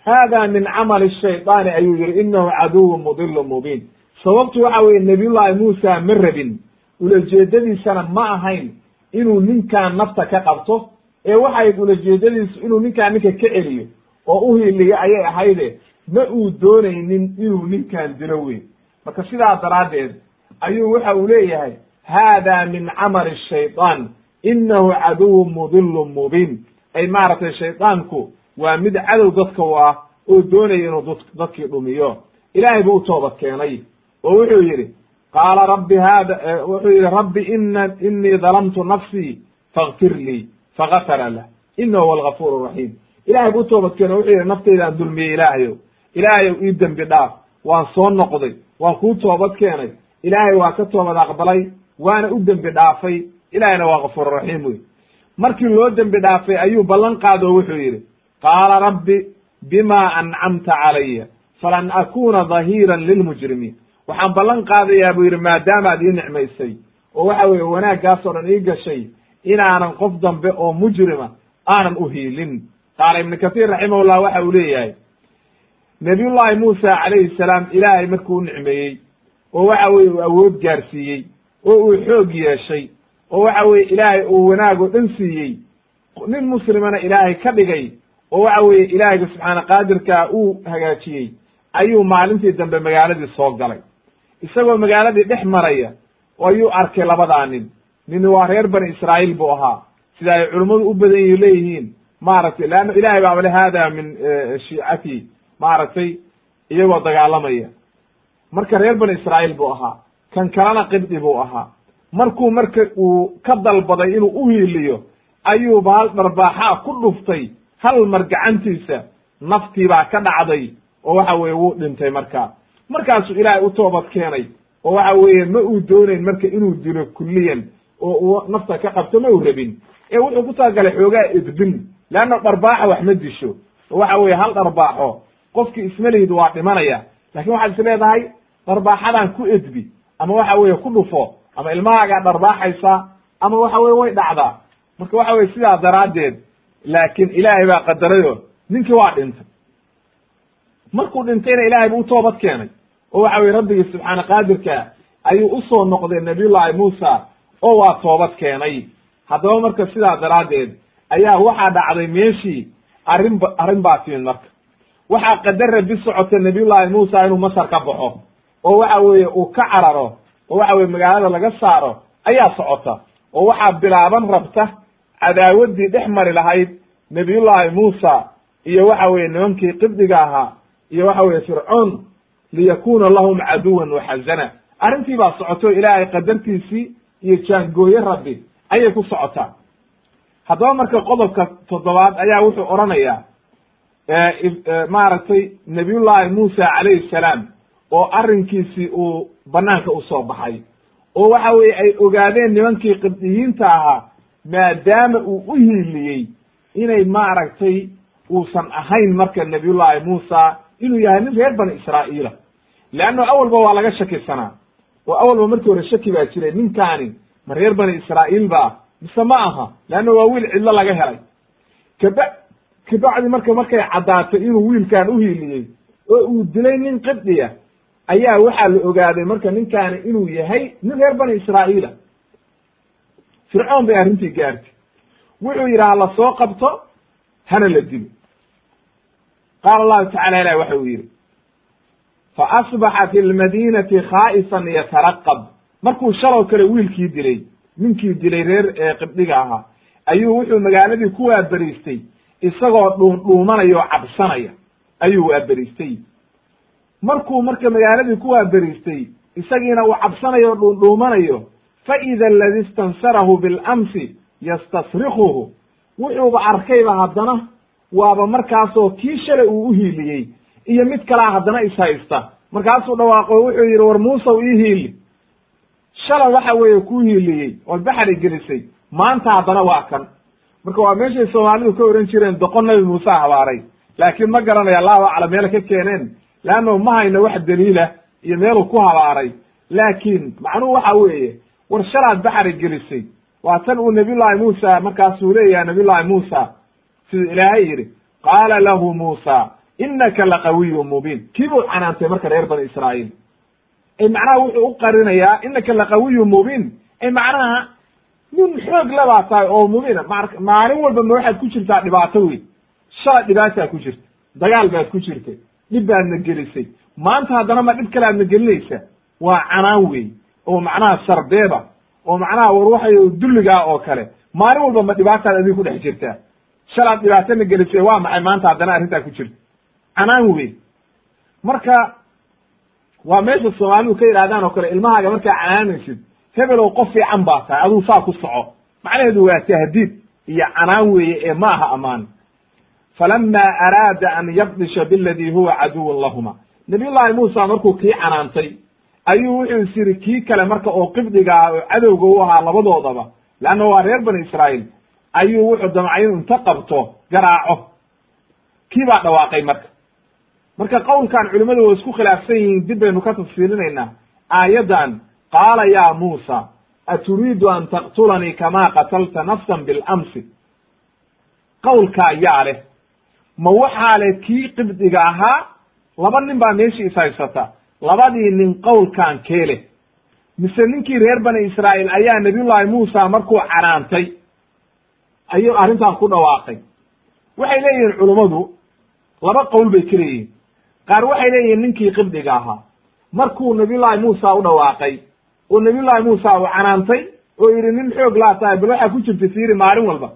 hada min camali shayطaani ayuu yihi inahu caduwu mudilu mubiin sababtu waxa weye nabiyullaahi muusa ma rabin. Ulajeedadiisana ma ahayn inuu ninkaan nafta ka qabto. Ee waxayd ulajeedadiisu inuu ninkaan ninka ka celiyo oo u hiliyo ayay ahayde ma uu doonaynin inuu ninkaan dilo weyn. Marka sidaa daraaddeed ayuu waxa uu leeyahay haada min camali shayطaan inahu caduwu mudilu mubiin. Ay maaragtay shaydaanku waa mid cadow dadka u ah oo doonaya inuu dadkii dhumiyo. Ilaahay buu u toobad keenay oo wuxuu yidhi qaala rabbi hada wuxuu yidhi rabbi ina inii dalamtu nafsii fakfir lii fagafara lah inahu huwa algafuur raxiim ilahay buu u toobad keeno wuxuu yidhi naftaydaan dulmiyey ilaahayow ilaahayow ii dembi dhaaf waan soo noqday waan kuu toobad keenay ilaahay waa ka toobad aqbalay waana u dembi dhaafay ilahayna waa gafuur raxiim wey markii loo dembi dhaafay ayuu ballan qaado o wuxuu yidhi qaala rabbi bima ancamta calaya falan akuna dahiiran lilmujrimiin waxaan ballan qaadayaa buu yidhi maadaamaad ii nicmaysay oo waxa weeye wanaaggaas oo dhan ii gashay inaanan qof dambe oo mujrima aanan u hiilin. Qaala ibnu kathiir raximahullah waxa uu leeyahay nabiyullaahi muusa calayhi salaam ilaahay markuu u nicmeeyey oo waxa weye uu awood gaarsiiyey oo uu xoog yeeshay oo waxa weye ilaahay uu wanaag oo dhan siiyey nin muslimana ilaahay ka dhigay oo waxa weeye ilaahayga subxaana qaadirkaa uu hagaajiyey ayuu maalintii dambe magaaladii soo galay isagoo magaaladii dhex maraya ayuu arkay labadaa nin. Nini waa reer bani israa'iil buu ahaa. Sida ay culummadu u badan yi leeyihiin maaragtay leanna ilahay baaba le hada min shiicati maaragtay iyagoo dagaalamaya. Marka reer bani israa'iil buu ahaa. Kan kalena qibdi buu ahaa. Markuu marka uu ka dalbaday inuu u hiiliyo ayuu baal dharbaaxaa ku dhuftay. Hal mar gacantiisa naftii baa ka dhacday oo waxa weeye wuu dhintay markaa markaasuu ilaahay u toobad keenay oo waxa weeye ma uu doonayn marka inuu dilo kulliyan oo uu nafta ka qabto ma uu rabin. Ee wuxuu ku talagalay xoogaa edbin leanna dharbaaxa wax ma disho. Oo waxa weeye hal dharbaaxo qofkii ismalihid waa dhimanaya. Lakin waxaad is leedahay dharbaaxadan ku edbi ama waxa weeye ku dhufo ama ilmahaagaa dharbaaxaysa ama waxa weye way dhacdaa. Marka waxa weye sidaa daraaddeed laakiin ilaahay baa qadarayo ninkii waa dhintay markuu dhintayna ilaahay buu toobad keenay. Oo waxa weye rabbigii subxaana qaadirka ayuu u soo noqday nabiyullaahi muusa oo waa toobad keenay. Haddaba marka sidaa daraaddeed ayaa waxaa dhacday meeshii arrin arrin baa timid marka. Waxaa qadar rabi socota nabiyullaahi muusa inuu masar ka baxo. Oo waxa weeye uu ka cararo oo waxa weye magaalada laga saaro ayaa socota. Oo waxaa bilaaban rabta cadaawaddii dhex mari lahayd nabiyullaahi muusa iyo waxa weye nimankii qibdiga ahaa iyo waxa weye fircoon liyakuna lahum caduwan waxazana arrintii baa socoto ilaahay qadartiisii iyo jaangooye rabbi ayay ku socotaa. Haddaba marka qodobka toddobaad ayaa wuxuu odhanayaa maaragtay nabiyullaahi muusa calayhi salaam oo arrinkiisii uu banaanka u soo baxay. Oo waxa weye ay ogaadeen nimankii qibdiyiinta ahaa maadaama uu u hiiliyey inay maaragtay uusan ahayn marka nabiyullaahi muusa inuu yahay nin reer bani israa'iila leanno awalba waa laga shakisanaa. Oo awalba markii hore shaki baa jiray ninkaani ma reer bani israa'iil ba mise ma aha leanno waa wiil cidlo laga helay. Kaba kabacdi marka markay caddaatay inuu wiilkan u hiiliyey oo uu dilay nin qibdiya ayaa waxaa la ogaaday marka ninkaani inuu yahay nin reer bani israa'iila fircoon bay arrintii gaartay. Wuxuu yidhi ha la soo qabto hana la dilo qaala allahu tacala ilah waxa uu yidhi fa asbaxa fi lmadinati khaa'ifan yataraqab markuu shalow kale wiilkii dilay ninkii dilay reer ee qibdhiga ahaa ayuu wuxuu magaaladii ku waaberiistay isagoo dhuundhuumanaya oo cabsanaya ayuu waaberiistay markuu marka magaaladii ku waaberiistay isagiina uu cabsanayo o dhuundhuumanayo fa ida aladi istansarahu bilamsi yastasrikuhu wuxuuba arkayba haddana waaba markaasoo kii shalay uu uhiiliyey iyo mid kalaa haddana ishaysta markaasuu dhawaaqo wuxuu yidhi war muusaw ii hiili. Shalay waxa weeye kuu hiiliyey ood baxri gelisay. Maanta haddana waa kan. Marka waa meeshay soomaalidu ka ohan jireen doqon nabi muuse habaaray. Laakiin ma garanaya allahu aclam meela ka keeneen. Leanno ma hayno wax daliila iyo meeluu ku habaaray. Laakiin macnuhu waxa weeye war shalaad baxri gelisay. Waa tan uu nabiyullahi muusa markaasuu leeyahay nabiyullahi muusa siduu ilaahay yidhi qaala lahu muusa inaka laqawiyu mubiin. Kii buu canaantay marka reer bani israa'iil. Macnaha wuxuu u qarinayaa inaka laqawiyu mubiin. Macnaha nin xoog labaa tahay oo mubiina maalin walba ma waxaad ku jirtaa dhibaato weyn. Shalay dhibaataa ku jirta. Dagaal baad ku jirtay dhib baadna gelisay. Maanta haddana ma dhib kale aadna gelinaysa waa canaan wey oo macnaha sarbeeba oo macnaha war waxay dulligaa oo kale. Maalin walba ma dhibaataad adiga ku dhex jirtaa shalaad dhibaatana gelisay waa maxay? Maanta haddana arrintaa ku jirta canaan wey marka waa meesha soomaalidu ka yidhahdaan oo kale ilmahaaga markaa canaanaysid hebelow qof fiican baa tahay aduu saa ku soco. Macnaheedu waa tahdiid iyo canaan weeye ee ma aha ammaan falama araada an yabdisha biladi huwa caduwun lahuma. Nabiyullahi muusa markuu kii canaantay ayuu wuxuu is yidhi kii kale marka oo qibdiga ah oo cadowga u ahaa labadoodaba leanna waa reer bani israa'iil ayuu wuxuu damcay inu inta qabto garaaco. Kii baa dhawaaqay marka? Marka qowlkan culimmadu waa isku khilaafsan yihiin dib baynu ka tafsiilinaynaa aayaddan qaala ya muusa aturiidu an taqtulanii kama qatalta nafsan bilamsi? Qowlkaa yaa leh. Ma waxaa leh kii qibdiga ahaa? Laba nin baa meeshii ishaysata labadii nin qowlkan kee leh? Mise ninkii reer bani israa'iil ayaa nabiyullahi muusa markuu canaantay ayuu arrintan ku dhawaaqay. Waxay leeyihiin culummadu laba qowl bay ka leeyihiin. Qaar waxay leeyihiin ninkii qibdiga ahaa. Markuu nabiyullahi muusa u dhawaaqay oo nabiyullahi muusa uu canaantay oo yidhi nin xoog laa tahay bal waxaa ku jirta fiiri maalin walba.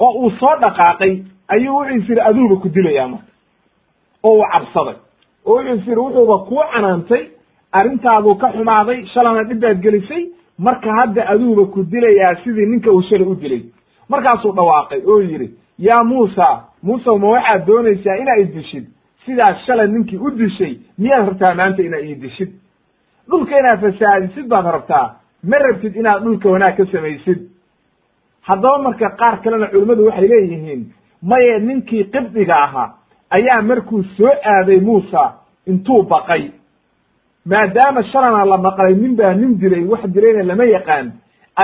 Oo uu soo dhaqaaqay ayuu wuxuu is yidhi aduuba ku dilayaa marka. Oo uu cabsaday. Oo wuxuu is yidhi wuxuuba kuu canaantay arrintaaduu ka xumaaday shalana dhibbaad gelisay marka hadda aduuba ku dilayaa sidii ninka uu shalay u dilay markaasuu dhawaaqay oo yidhi yaa muusa muusa ma waxaad doonaysaa inaa i dishid? Sidaas shalay ninkii u dishay miyaad rabtaa maanta inaa ii dishid? Dhulka inaad fasaahadisid baad rabtaa ma rabtid inaad dhulka wanaag ka samaysid. Haddaba marka qaar kalena culimmadu waxay leeyihiin maye ninkii qibdiga ahaa ayaa markuu soo aaday muusa intuu baqay. Maadaama shalana la maqlay nin baa nin dilay wax dilayna lama yaqaan.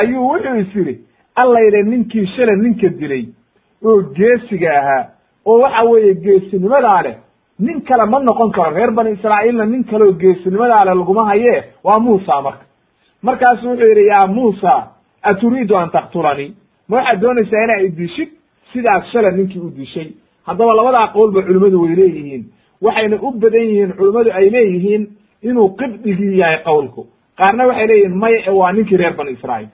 Ayuu wuxuu is yidhi allayle ninkii shala ninka dilay oo geesiga ahaa. Oo waxa weeye geesinimadaa leh. Nin kale ma noqon karo. Reer bani israa'iilna nin kaleoo geesinimadaa leh laguma hayee waa muusa marka. Markaasu wuxuu yidhi yaa muusa aturiidu an taqtulanii ma waxaad doonaysaa inaa i dishid? Sidaas shala ninkii u dishay. Haddaba labadaa qowlba culimmadu way leeyihiin. Waxayna u badan yihiin culimmadu ay leeyihiin inuu qibdigii yahay qowlku. Qaarna waxay leeyihiin maya waa ninkii reer bani israa'iil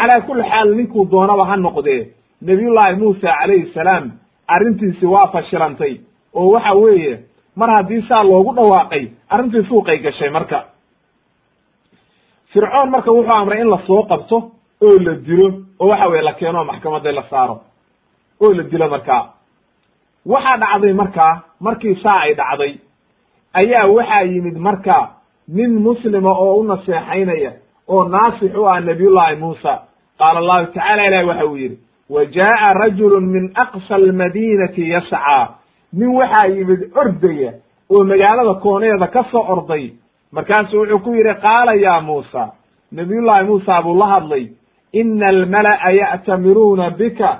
calaa kulli xaal ninkuu doonaba ha noqdee nabiyullaahi muusa calayhi salaam arrintiisi waa fashilantay. Oo waxa weeye mar haddii saa loogu dhawaaqay arrintii suuqay gashay marka. Fircoon marka wuxuu amray in la soo qabto oo la dilo oo waxa weye la keeno maxkamadda la saaro. Oo la dilo markaa waxaa dhacday markaa markii saa ay dhacday ayaa waxaa yimid marka nin muslima oo u naseexaynaya oo naasix u ah nabiyullaahi muusa qaala allahu tacala ilahi waxa uu yidhi wa jaa'a rajulu min aqsa almadiinati yascaa nin waxaa yimid ordaya oo magaalada kooneeda ka soo orday markaasu wuxuu ku yidhi qaala ya muusa nabiyullaahi muusa buu la hadlay ina almala'a ya'tamiruuna bika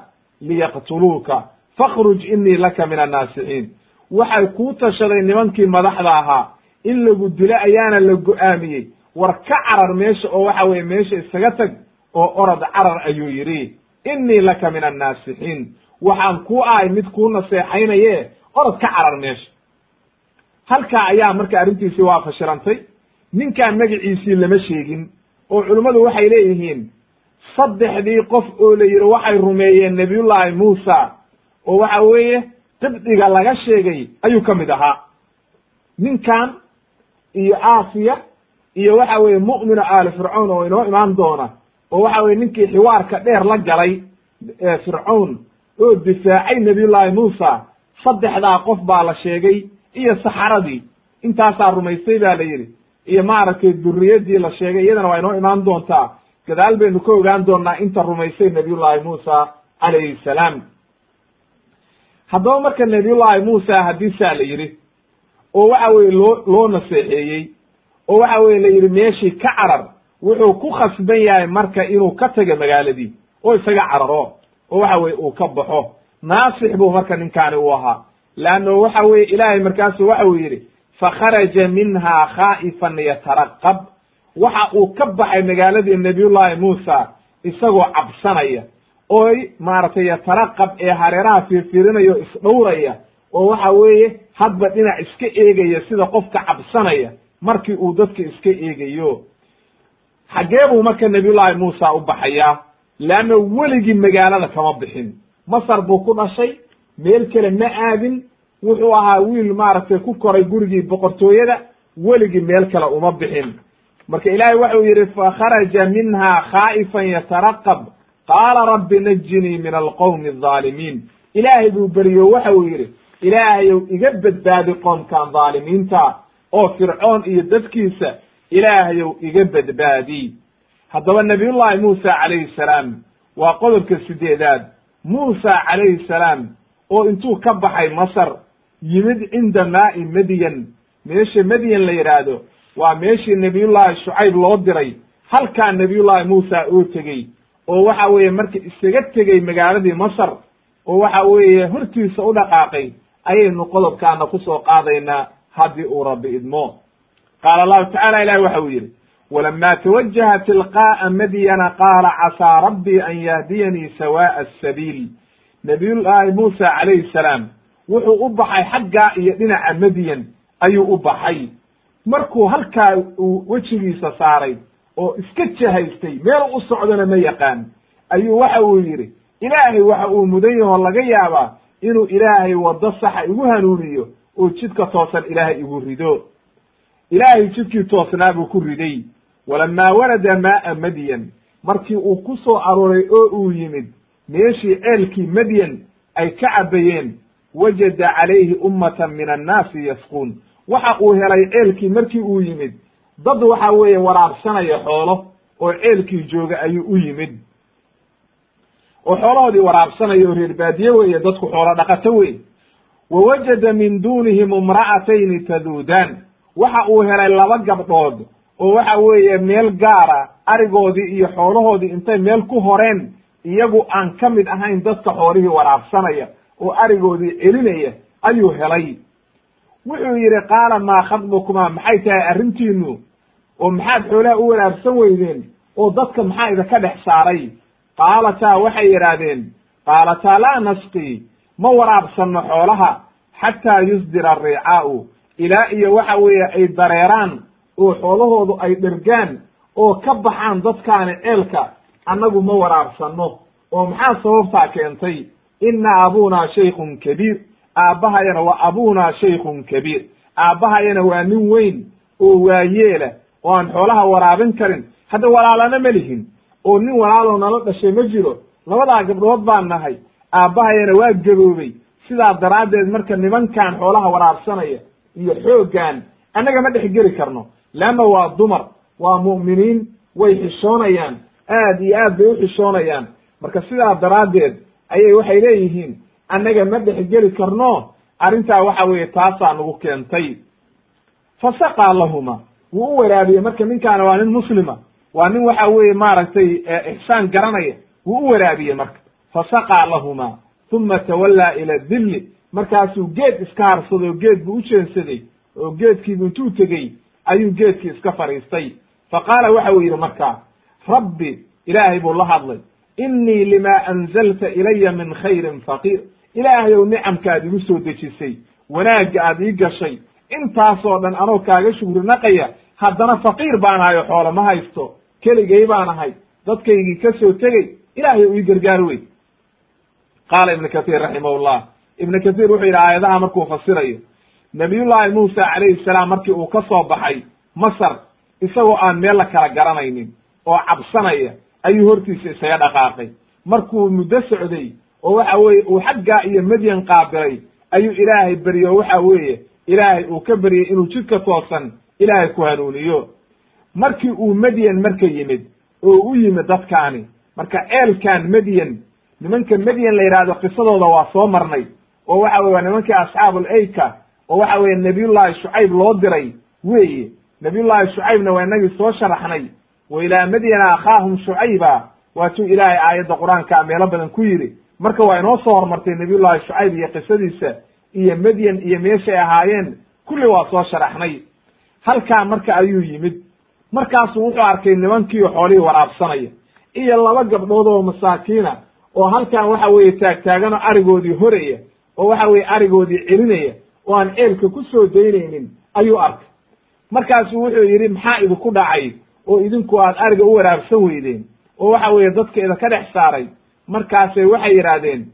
liyaqtuluuka fakhruj inii laka min annaasixiin waxay kuu tashaday nimankii madaxda ahaa in lagu dilo ayaana la go'aamiyey war ka carar meesha oo waxa weye meesha isaga tag oo orod carar ayuu yidhi innii laka min annaasixiin. Waxaan ku ahay mid kuu naseexaynaye orod ka carar meesha. Halkaa ayaa marka arrintiisii waa fashilantay ninkaan magaciisii lama sheegin oo culimmadu waxay leeyihiin saddexdii qof oo la yidhi waxay rumeeyeen nebiyullaahi muusa oo waxa weeye qibdiga laga sheegay ayuu ka mid ahaa. Ninkan iyo aasiya iyo waxa weeye mu'minu aali fircawn oo inoo imaan doona oo waxa weye ninkii xiwaarka dheer la galay fircawn oo difaacay nebiyullaahi muusa saddexdaa qof baa la sheegay iyo saxaradii intaasaa rumaystay ba la yidhi. Iyo maaragtay duriyadii la sheegay iyadana waa inoo imaan doontaa. Gadaal baynu ka ogaan doonaa inta rumaysay nabiyullaahi muusa calayhi salaam. Haddaba marka nabiyullaahi muusa haddii saa la yidhi oo waxa weye loo loo naseexeeyey oo waxa weye la yidhi meeshii ka carar wuxuu ku khasban yahay marka inuu ka tago magaaladii oo isaga cararo oo waxa weye uu ka baxo. Naasix buu marka ninkaani u ahaa. Leanno waxa weye ilaahay markaasu waxa uu yidhi fakharaja minha khaa'ifan yataraqab waxa uu ka baxay magaaladii nabiyullaahi muusa isagoo cabsanaya oo maaragtay yataraqab ee hareeraha fiirfiirinaya o isdhowraya oo waxa weeye hadba dhinac iska eegaya sida qofka cabsanaya markii uu dadka iska eegayo xaggee buu marka nabiyullaahi muusa u baxayaa leanna weligii magaalada kama bixin. Masar buu ku dhashay meel kale ma aadin wuxuu ahaa wiil maaragtay ku koray gurigii boqortooyada weligii meel kale uma bixin. Marka ilaahay waxau yidhi fakharaja minha khaa'ifan yataraqab. Qaala rabbi najinii min alqowmi alظaalimiin ilaahay buu beriyo waxa uu yidhi ilaahayow iga badbaadi qoomkan dhaalimiinta oo fircoon iyo dadkiisa ilaahayow iga badbaadi haddaba nabiyullaahi muusa calayhi salaam waa qodobka sideedaad muusa calayhi salaam oo intuu ka baxay masar yimid cinda maa'i madyan meesha madyan la yidhaahdo waa meeshii nebiyullaahi shucayb loo diray. Halkaa nebiyullaahi muusa oo tegey oo waxa weeye marka isaga tegey magaaladii masar oo waxa weeye hortiisa u dhaqaaqay ayaynu qodobkaana ku soo qaadaynaa haddii uu rabbi idmo qaala allahu tacala ilahi waxa uu yidhi walama tawajaha tilqaa'a madyana qaala casaa rabbii an yahdiyanii sawaa'a asabiil nabiyullaahi muusa calayhi salaam wuxuu u baxay xaggaa iyo dhinaca madyan ayuu u baxay markuu halkaa uu wejigiisa saaray oo iska jahaystay meel u socdona ma yaqaan ayuu waxa uu yidhi ilaahay waxa uu mudan yahoo laga yaabaa inuu ilaahay waddo saxa igu hanuuniyo oo jidka toosan ilaahay igu rido ilaahay jidkii toosnaa buu ku riday. Walamaa warada maa'a madyan markii uu ku soo arooray oo uu yimid meeshii ceelkii madyan ay ka cabbayeen wajada calayhi ummatan min annaasi yasquun. Waxa uu helay ceelkii markii uu yimid. Dad waxa weeye waraabsanaya xoolo oo ceelkii jooga ayuu u yimid. Oo xoolahoodii waraabsanaya oo reer baadiye weeye dadku xoolo dhaqato wey wa wajada min duunihim imra'atayni taduudaan waxa uu helay laba gabdhood oo waxa weeye meel gaara arigoodii iyo xoolahoodii intay meel ku horeen iyagu aan ka mid ahayn dadka xoolihii waraabsanaya oo arigoodii celinaya ayuu helay. Wuxuu yidhi qaala maa khadbukumaa maxay tahay arrintiinu oo maxaad xoolaha u waraabsan weydeen oo dadka maxaa idinka dhex saaray? Qaalataa waxay yidhaahdeen qaalataa laa nasqii ma waraabsanno xoolaha xataa yusdira ariicaa'u ilaa iyo waxa weeye ay dareeraan oo xoolahoodu ay dhergaan oo ka baxaan dadkaani ceelka annagu ma waraabsanno. Oo maxaa sababtaa keentay? Inna abuunaa shaykun kabiir. Aabbahayana waa abuunaa shaykun kabiir. Aabbahayana waa nin weyn oo waayeela. Oo aan xoolaha waraabin karin. Hadda walaalana ma lihin. Oo nin walaaloo nala dhashay ma jiro. Labadaa gabdhood baan nahay. Aabbahayana waa gaboobay. Sidaa daraaddeed marka nimankan xoolaha waraabsanaya iyo xooggan annaga ma dhex geli karno. Leanna waa dumar waa mu'miniin way xishoonayaan aad iyo aad bay u xishoonayaan. Marka sidaa daraaddeed ayay waxay leeyihiin annaga ma dhex geli karno arrintaa waxa weeye taasaa nagu keentay. Fa saqaa lahuma wuu u waraabiyey. Marka ninkaana waa nin muslima waa nin waxa weeye maaragtay ixsaan garanaya wuu u waraabiyey marka. Fa saqaa lahuma uma tawallaa ila dilli markaasuu geed iska harsaday oo geed buu u jeensaday oo geedkiibu intuu tegey ayuu geedkii iska fadhiistay fa qaala waxa uu yidhi markaa rabbi ilaahay buu la hadlay innii limaa anzalta ilaya min khayrin faqiir. Ilaahayow nicamkaad igu soo dejisay wanaagga aad ii gashay intaasoo dhan anoo kaaga shugri naqaya haddana faqiir baan ahay oo xoolo ma haysto keligay baan ahay dadkaygii ka soo tegey ilaahayow ii gargaar wey qaala ibnu katiir raximahullah ibnu katiir wuxuu yidhi aayadaha markuu fasirayo nabiyullaahi muusa calayhi salaam markii uu ka soo baxay masar isagoo aan meel la kala garanaynin oo cabsanaya ayuu hortiisa isaga dhaqaaqay. Markuu muddo socday oo waxa weeye uu xaggaa iyo madyan qaabilay ayuu ilaahay beryo waxa weeye ilaahay uu ka beryey inuu jidka toosan ilaahay ku hanuuniyo. Markii uu madyan marka yimid oo u yimid dadkaani marka ceelkan madyan nimanka madyan la yidhaahdo qisadooda waa soo marnay oo waxa weye waa nimankii asxaabul eyka oo waxa weeye nabiyullaahi shucayb loo diray weeye. Nabiyullaahi shucaybna waa inagii soo sharaxnay. Wa ilaa madyana akhaahum shucayba waatuu ilaahay aayadda qur'aanka meelo badan ku yidhi. Marka waa inoo soo hormartay nabiyullaahi shucayb iyo qisadiisa iyo madyan iyo meeshay ahaayeen kulli waa soo sharaxnay. Halkaa marka ayuu yimid. Markaasuu wuxuu arkay nimankiio xoolihii waraabsanaya iyo laba gabdhood oo masaakiina oo halkan waxa weeye taagtaaganoo arigoodii horaya oo waxa weeye arigoodii celinaya oo aan ceelka ku soo daynaynin ayuu arkay. Markaasuu wuxuu yidhi maxaa idinku dhacay oo idinku aad ariga u waraabsan weydeen? oo waxa weeye dadka idinka dhex saaray. Markaasay waxay yidhaahdeen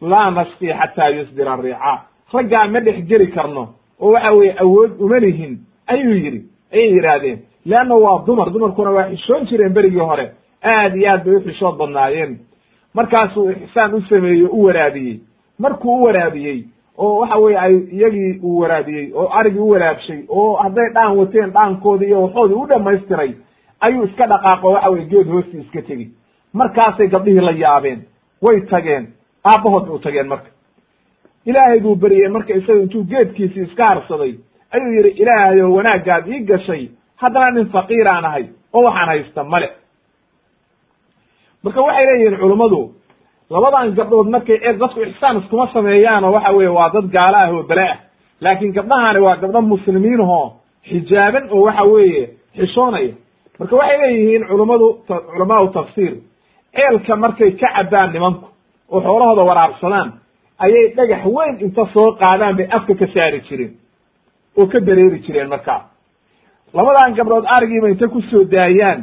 laa nasqii xataa yusdira ariica raggaa ma dhex geli karno oo waxa weeye awood uma lihin ayuu yidhi. Ayay yidhaahdeen leanna waa dumar dumarkuna waa xishoon jireen berigii hore. Aad iyo aad bay u xishood badnaayeen. Markaasuu ixsaan u sameeyey u waraabiyey markuu u waraabiyey oo waxa weye ay iyagii uu waraabiyey oo arigii u waraabshay oo hadday dhaan wateen dhaankoodii iyo waxoodii u dhamaystiray ayuu iska dhaqaaqo waxa weye geed hoostii iska tegi. Markaasay gabdhihii la yaabeen way tageen aabbahood bay u tageen marka. Ilaahay buu beriyey marka isaga intuu geedkiisii iska harsaday ayuu yidhi ilaahayow wanaaggaad ii gashay haddana nin faqiiraan ahay oo waxaan haysta male marka waxay leeyihiin culummadu labadan gabdhood markay eeg dadku ixsaan iskuma sameeyaan oo waxa weeye waa dad gaalo ah oo bele ah. Laakiin gabdhahani waa gabdho muslimiin ahoo xijaaban oo waxa weeye xishoonaya. Marka waxay leeyihiin culummadu culamaau tafsiir ceelka markay ka cabbaan nimanku oo xoolahooda waraabsadaan ayay dhagax weyn inta soo qaadaan bay afka ka saari jireen oo ka dareeri jireen markaa labadan gabdhood arigiiba inta ku soo daayaan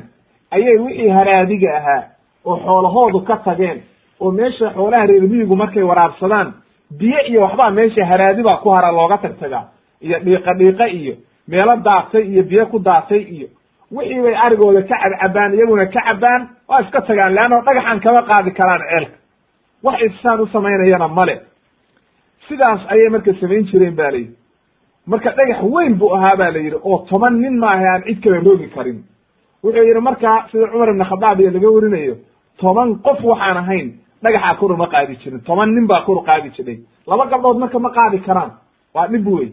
ayay wixii haraadiga ahaa oo xoolahoodu ka tageen oo meesha xoolaha reermiyigu markay waraabsadaan biyo iyo waxbaa meesha haraadi baa ku hara looga tagtagaa iyo dhiiqa dhiiqa iyo meelo daatay iyo biyo ku daatay iyo wixii bay arigooda ka cabcabaan iyaguna ka cabaan waa iska tagaan leanno dhagaxan kama qaadi karaan ceelka. Wax isaan u samaynayana male sidaas ayay marka samayn jireen ba layidhi. Marka dhagax weyn buu ahaa ba la yidhi oo toban nin maaha aan cid kale roogi karin. Wuxuu yidhi marka sida cumar ibn khadaab iyo laga warinayo toban qof waxaan ahayn dhagaxaa kor uma qaadi jirin. Toban nin baa kor qaadi jiray. Laba gabdhood marka ma qaadi karaan. Waa dhib wey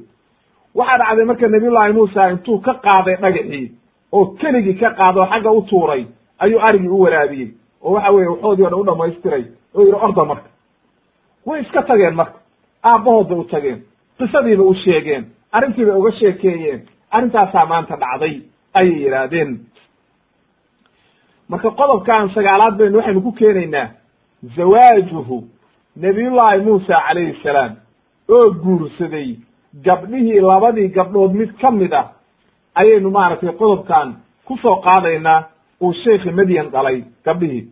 waxaa dhacday marka nabiyullaahi muusa intuu ka qaaday dhagaxii oo keligii ka qaado oo xagga u tuuray ayuu arigii u waraabiyey. Oo waxa weye waxoodii o dhan u dhamaystiray oo yidhi orda marka. Way iska tageen marka. Aabbahood bay u tageen. Qisadiiba u sheegeen. Arrintii bay uga sheekeeyeen. Arrintaasaa maanta dhacday ayay yidhaahdeen. Marka qodobkan sagaalaad baynu waxaynu ku keenaynaa zawaajuhu nabiyullaahi muusa calayhi salaam oo guursaday gabdhihii labadii gabdhood mid ka mid ah ayaynu maaragtay qodobkan ku soo qaadaynaa uu sheikhi madyan dhalay gabdhihii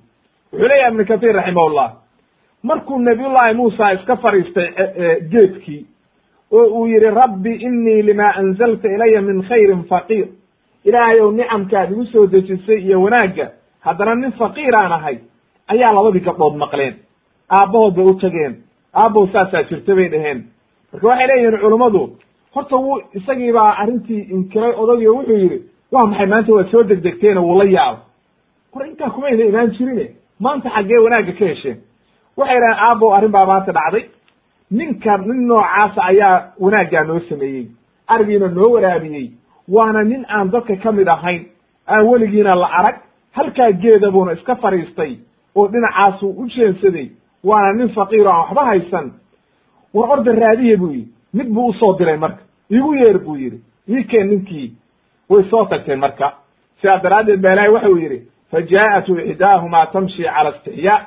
wuxuu leeyahay ibnu kathiir raximahullah markuu nabiyullaahi muusa iska fadhiistay geedkii oo uu yidhi rabbi innii limaa anzalta ilaya min khayrin faqiir ilaahay ow nicamkaad igu soo dejisay iyo wanaagga haddana nin faqiiraan ahay ayaa labadii gabdhood maqleen. Aabbahood bay u tageen. Aabbow saasaa jirta bay dhaheen. Marka waxay leeyihiin culummadu horta wuu isagii baa arrintii inkiray odagii wuxuu yidhi waa maxay maanta waad soo degdegteene wuu la yaabo war intaa kumayna imaan jirine maanta xaggee wanaagga ka hesheen. Waxay dhaheen aabbow arrin baa maanta dhacday. Ninka nin noocaasa ayaa wanaaggaa noo sameeyey. Arigiina noo waraabiyey. Waana nin aan dadka ka mid ahayn. Aan weligiina la arag. Halkaa geeda buuna iska fadhiistay oo dhinacaasuu u jeensaday waana nin faqiiro aan waxba haysan. War orda raadiye buu yidhi mid buu u soo diray marka. Igu yeer buu yidhi ii keen ninkii? Way soo tagteen marka. Sidaa daraaddeed ba ilaahay waxa uu yidhi fa jaa'atu ixdaahumaa tamshi cala istixyaa.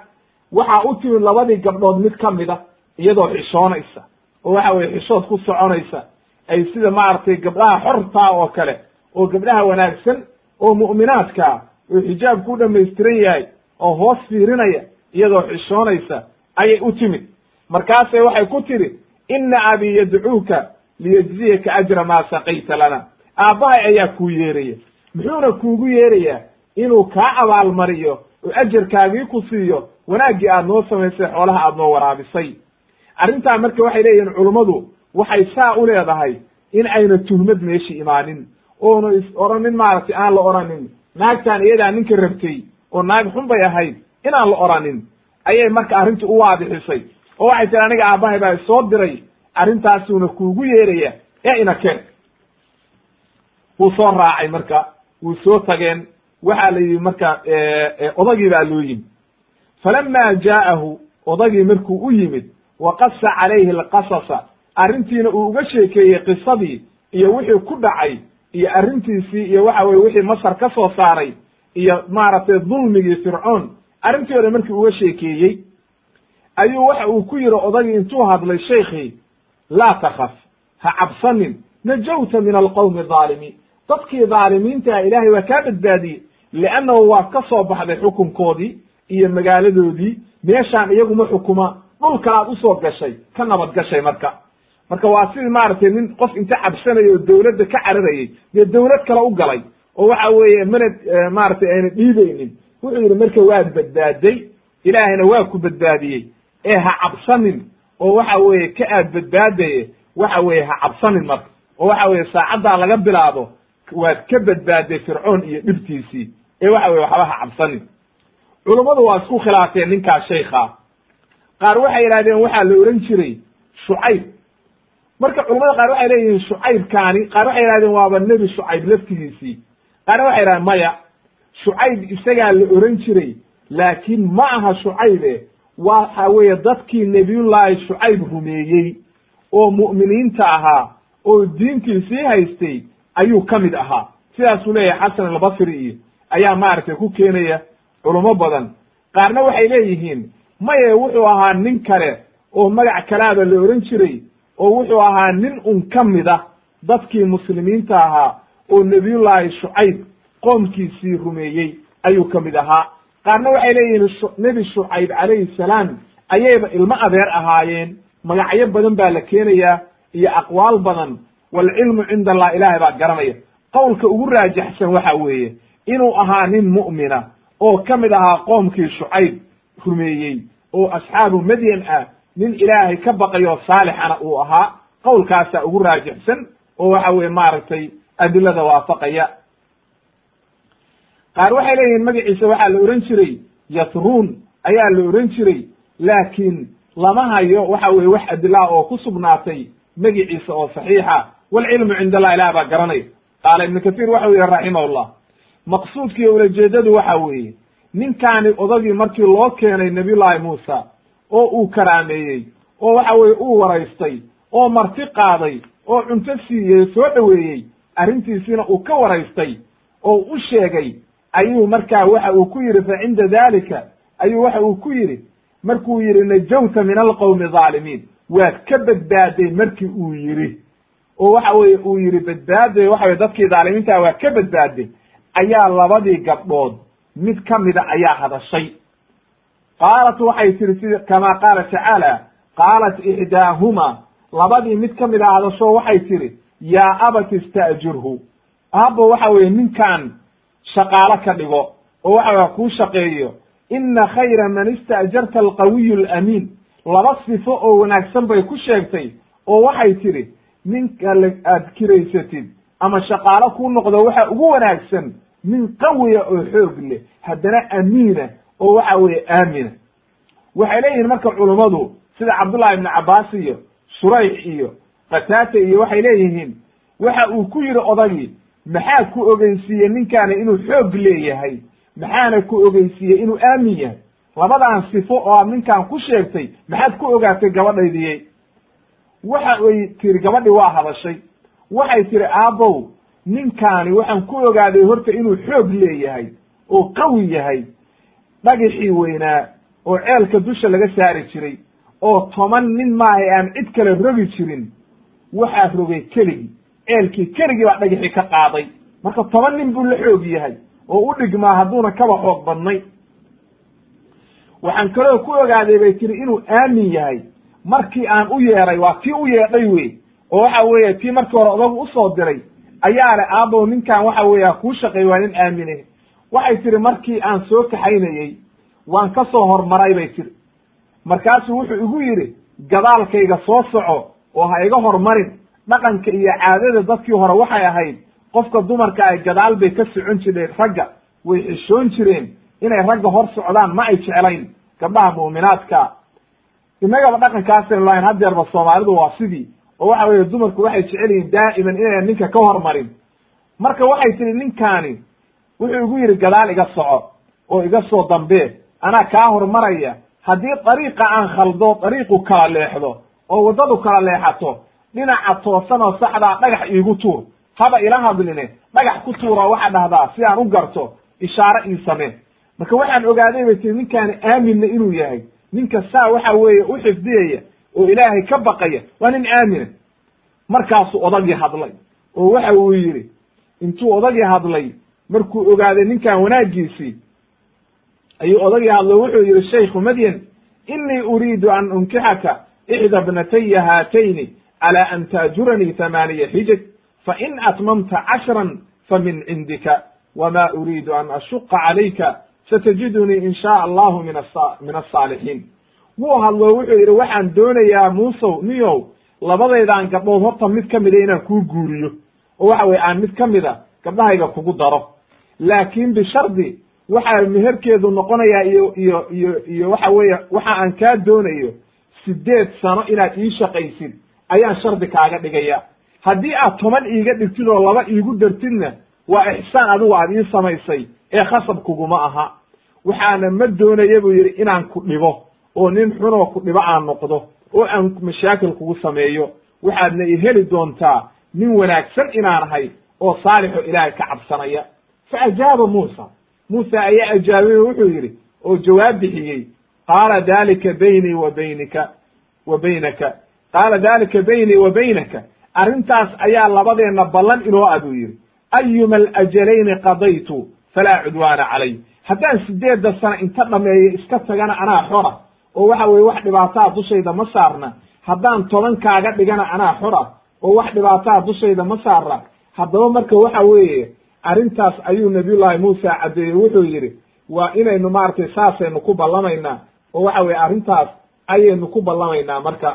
Waxaa u timid labadii gabdhood mid ka mida iyadoo xishoonaysa. Oo waxa weye xishood ku soconaysa ay sida maaragtay gabdhaha xortaa oo kale oo gabdhaha wanaagsan oo mu'minaadkaa oo xijaabku u dhamaystiran yahay oo hoos fiirinaya iyadoo xishoonaysa ayay u timid. Markaasay waxay ku tidhi inna abii yadcuuka liyejziyaka ajra maa saqayta lana. Aabbahay ayaa kuu yeeraya. Muxuuna kuugu yeerayaa inuu kaa abaalmariyo oo ajarkaagii ku siiyo wanaaggii aad noo samaysay xoolaha aad noo waraabisay. Arrintaa marka waxay leeyihiin culummadu waxay saa u leedahay in ayna tuhmad meesha imaanin. Oonu is oranin maaragtay aan la oranin. Naagtaan iyadaa ninka rabtay oo naag xun bay ahayd inaan la oranin ayay marka arrinta u waadixisay. Oo waxay tiri aniga aabbahay baa isoo diray arrintaasuuna kuugu yeeraya ee ina keen. Wuu soo raacay marka wuu soo tageen waxaa la yidhi marka odagii baa loo yimid. Falama jaa'ahu odagii markuu u yimid wa qasa calayhi alqasasa arrintiina uu uga sheekeeyey qisadii iyo wixii ku dhacay iyo arrintiisii iyo waxa weye wixii masar ka soo saaray iyo maaragtay dulmigii fircoon arrintii dhan markii uga sheekeeyey ayuu waxa uu ku yidhi odagii intuu hadlay shaykhii laa takaf ha cabsanin najawta min alqowmi adaalimiin dadkii dhaalimiinta ah ilaahay waa kaa badbaadiyey liannahu waa ka soo baxday xukunkoodii iyo magaaladoodii. Meeshaan iyaguma xukuma dhulkanaad u soo gashay ka nabad gashay marka. Marka waa sidii maaragtay nin qof inta cabsanaya oo dawladda ka cararayay dee dawlad kale u galay oo waxa weeye mana maaragtay ayna dhiibaynin wuxuu yidhi marka waad badbaaday ilaahayna waa ku badbaadiyey. Ee ha cabsanin. Oo waxa weeye ka aad badbaadaye waxa weeye ha cabsanin marka. Oo waxa weeye saacaddaa laga bilaabo waad ka badbaaday fircoon iyo dhibtiisii. Ee waxa weye waxba ha cabsanin. Culummadu waa isku khilaafeen ninkaas shaykhaa qaar waxay yidhahdeen waxaa la ohan jiray shucayb. Marka culamada qaar waxay leeyihiin shucaybkaani qaar waxay yihahdeen waaba nebi shucayb laftigiisii qaarna waxay yidhahdeen maya shucayb isagaa la oran jiray laakiin ma aha shucaybe. Waxa weeye dadkii nebiyullaahi shucayb rumeeyey oo mu'miniinta ahaa oo diintiisii haystay ayuu ka mid ahaa. Sidaasuu leeyahay xasan albasri iyo ayaa maaragtay ku keenaya culummo badan. Qaarna waxay leeyihiin maye wuxuu ahaa nin kale oo magac kalaaba la ohan jiray oo wuxuu ahaa nin un ka mid ah dadkii muslimiinta ahaa oo nebiyullaahi shucayb qoomkiisii rumeeyey ayuu ka mid ahaa. Qaarna waxay leeyihiin nebi shucayb calayhi salaam ayayba ilmo adeer ahaayeen. Magacyo badan baa la keenayaa iyo aqwaal badan. Waalcilmu cinda allah ilaahay baa garanaya. Qowlka ugu raajaxsan waxa weeye inuu ahaa nin mu'mina oo ka mid ahaa qoomkii shucayb rumeeyey oo asxaabu madyan ah nin ilaahay ka baqayo saalixana uu ahaa. Qowlkaasaa ugu raajixsan oo waxa weye maaragtay adilada waafaqaya. Qaar waxay leeyihiin magaciisa waxaa la ohan jiray yatruun ayaa la ohan jiray laakiin lama hayo waxa weye wax adilaa oo ku sugnaatay magiciisa oo saxiixa. Walcilmu cind allah ilah baa garanaya. Qaala ibnu kathiir waxau yihi raximahullah maqsuudkiiyo ulajeedadu waxa weeye ninkaani odagii markii loo keenay nabiyullaahi muusa oo uu karaameeyey oo waxa weye uu waraystay oo marti qaaday oo cunto siiyey soo dhoweeyey arrintiisiina uu ka waraystay oo u sheegay ayuu markaa waxa uu ku yidhi fa cinda dalika ayuu waxa uu ku yidhi markuu yidhi najawta min alqowmi dhaalimiin waad ka badbaaday markii uu yidhi. Oo waxa weye uu yidhi badbaaday waxa weye dadkii dhaalimiinta waa ka badbaaday ayaa labadii gabdhood mid ka mida ayaa hadashay. Qaalat waxay tihi sida kama qaala tacaala qaalat ixdaahuma. Labadii mid ka mid a hadasho waxay tihi yaa abati ista'jirhu aabbo waxa weye ninkan shaqaalo ka dhigo oo waxa weye kuu shaqeeyo ina khayra man ista'jarta alqawiyu alamiin laba sifo oo wanaagsan bay ku sheegtay oo waxay tidhi ninka aad kiraysatid ama shaqaalo kuu noqdo waxa ugu wanaagsan nin qawiya oo xoog leh haddana amiina oo waxa weeye aamina. Waxay leeyihiin marka culummadu sida cabdullahi ibnu cabbaas iyo shurayx iyo qataata iyo waxay leeyihiin waxa uu ku yidhi odagii maxaa ku ogeysiiyey ninkaani inuu xoog leeyahay? Maxaana ku ogeysiiyey inuu aamin yahay? Labadan sifo oo aad ninkan ku sheegtay maxaad ku ogaatay gabadhaydiyey waxa ay tiri gabadhii waa hadashay. Waxay tiri aabbow ninkaani waxaan ku ogaaday horta inuu xoog leeyahay oo qawi yahay dhagixii weynaa oo ceelka dusha laga saari jiray oo toban nin maahay aan cid kale rogi jirin waxaa rogay keligii. Ceelkii keligii baa dhagixii ka qaaday. Marka toban nin buu la xoog yahay oo u dhigmaa hadduuna kaba xoog badnay. Waxaan kaloo ku ogaaday bay tiri inuu aamin yahay. Markii aan u yeeray waa tii u yeedhay wey oo waxa weeye tii markii hore odagu u soo diray ayaa le aabow ninkan waxa weeya kuu shaqeey waa nin aamine. Waxay tihi markii aan soo kaxaynayey waan ka soo hormaray bay tiri markaasuu wuxuu igu yidhi gadaalkayga soo soco oo ha iga hormarin dhaqanka iyo caadada dadkii hore waxay ahayd qofka dumarka ay gadaal bay ka socon jireen ragga way xishoon jireen inay ragga hor socdaan ma ay jeclayn gabdhaha mu'minaadka. Innagaba dhaqankaasaynu lahayn haddeerba soomaalidu waa sidii oo waxa weeye dumarku waxay jecel yihiin daa'iman inaynan ninka ka hormarin. Marka waxay tihi ninkaani wuxuu igu yidhi gadaal iga soco oo iga soo dambee anaa kaa hormaraya. Haddii dariiqa aan khaldo dariiqu kala leexdo oo waddadu kala leexato. Dhinaca toosan oo saxdaa dhagax iigu tuur. Haba ila hadline dhagax ku tuura waxa dhahdaa si aan u garto ishaare ii samee. Marka waxaan ogaaday bay tii ninkaani aaminna inuu yahay. Ninka saa waxa weeye u xifdiyaya oo ilaahay ka baqaya waa nin aamina markaasuu odagii hadlay oo waxa uu yidhi intuu odagii hadlay markuu ogaaday ninkan wanaaggiisii ayuu odagii hadlo wuxuu yihi shaykhu madyan inii uriidu an unkixaka ixda bnataya haatayni calى an taajuranii tamaaniya xijaj fain atmamta cashran famin cindika wma uriidu an ashuqa calayka satajidunii in shaء allahu min asaalixiin wuu hadlo wuxuu yidhi waxaan doonayaa muusow niyow labadaydaan gabdhood horta mid ka mida inaan kuu guuriyo oo waxa weye aan mid ka mida gabdhahayga kugu daro laakin bishardi waxaa meherkeedu noqonayaa iyo iyo iyo iyo waxa weeye waxa aan kaa doonayo sideed sano inaad ii shaqaysid ayaan shardi kaaga dhigaya. Haddii aad toban iiga dhigtid oo laba iigu dartidna waa ixsaan adigu aad ii samaysay ee khasab kuguma aha. Waxaana ma doonaya buu yidhi inaan ku dhibo oo nin xunoo ku dhibo aan noqdo oo aan mashaakil kugu sameeyo. Waxaadna i heli doontaa nin wanaagsan inaan ahay oo saalixo ilaahay ka cabsanaya. Fa ajaaba muusa. Muusa ayaa ajaabay oo wuxuu yidhi oo jawaab bixiyey qaala dalika baynii wa baynika wa baynaka. Qaala dalika baynii wa baynaka. Arrintaas ayaa labadeenna ballan inoo ah buu yidhi ayuma alajalayni qadaytu falaa cudwaana calay. Haddaan sideedda sano inta dhameeyo iska tagana anaa xora oo waxa weye wax dhibaataa dushayda ma saarna. Haddaan toban kaaga dhigana anaa xora oo wax dhibaataa dushayda ma saarna. Haddaba marka waxa weeye arrintaas ayuu nabiyullaahi muusa caddeeyey wuxuu yidhi waa inaynu maaragtay saasaynu ku ballamaynaa oo waxa weye arrintaas ayaynu ku ballamaynaa marka.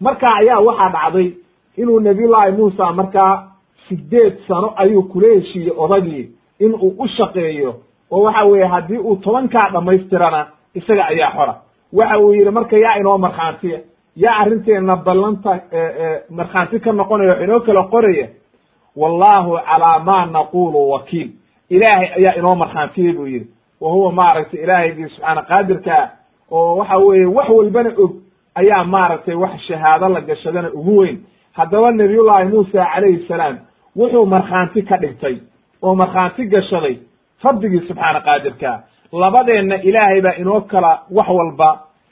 Marka ayaa waxaa dhacday inuu nabiyullaahi muusa markaa sideed sano ayuu kula heshiiyey odagii in uu u shaqeeyo oo waxa weeye haddii uu tobankaa dhammaystirana isaga ayaa xora. Waxa uu yidhi marka yaa inoo markhaantiya yaa arrinteena ballanta markhaanti ka noqonaya wax inoo kala qoraya wallahu calaa ma naqulu wakiil. Ilaahay ayaa inoo markhaantiyey buu yidhi wa huwa maaragtay ilaahaygii subxaana qaadirkaa oo waxa weeye wax walbana og ayaa maaragtay wax shahaado la gashadana ugu weyn. haddaba nabiyullaahi muusa calayhi salaam wuxuu markhaanti ka dhigtay oo markhaanti gashaday rabbigii subxaana qaadirkaa labadeenna ilaahay baa inoo kala wax walba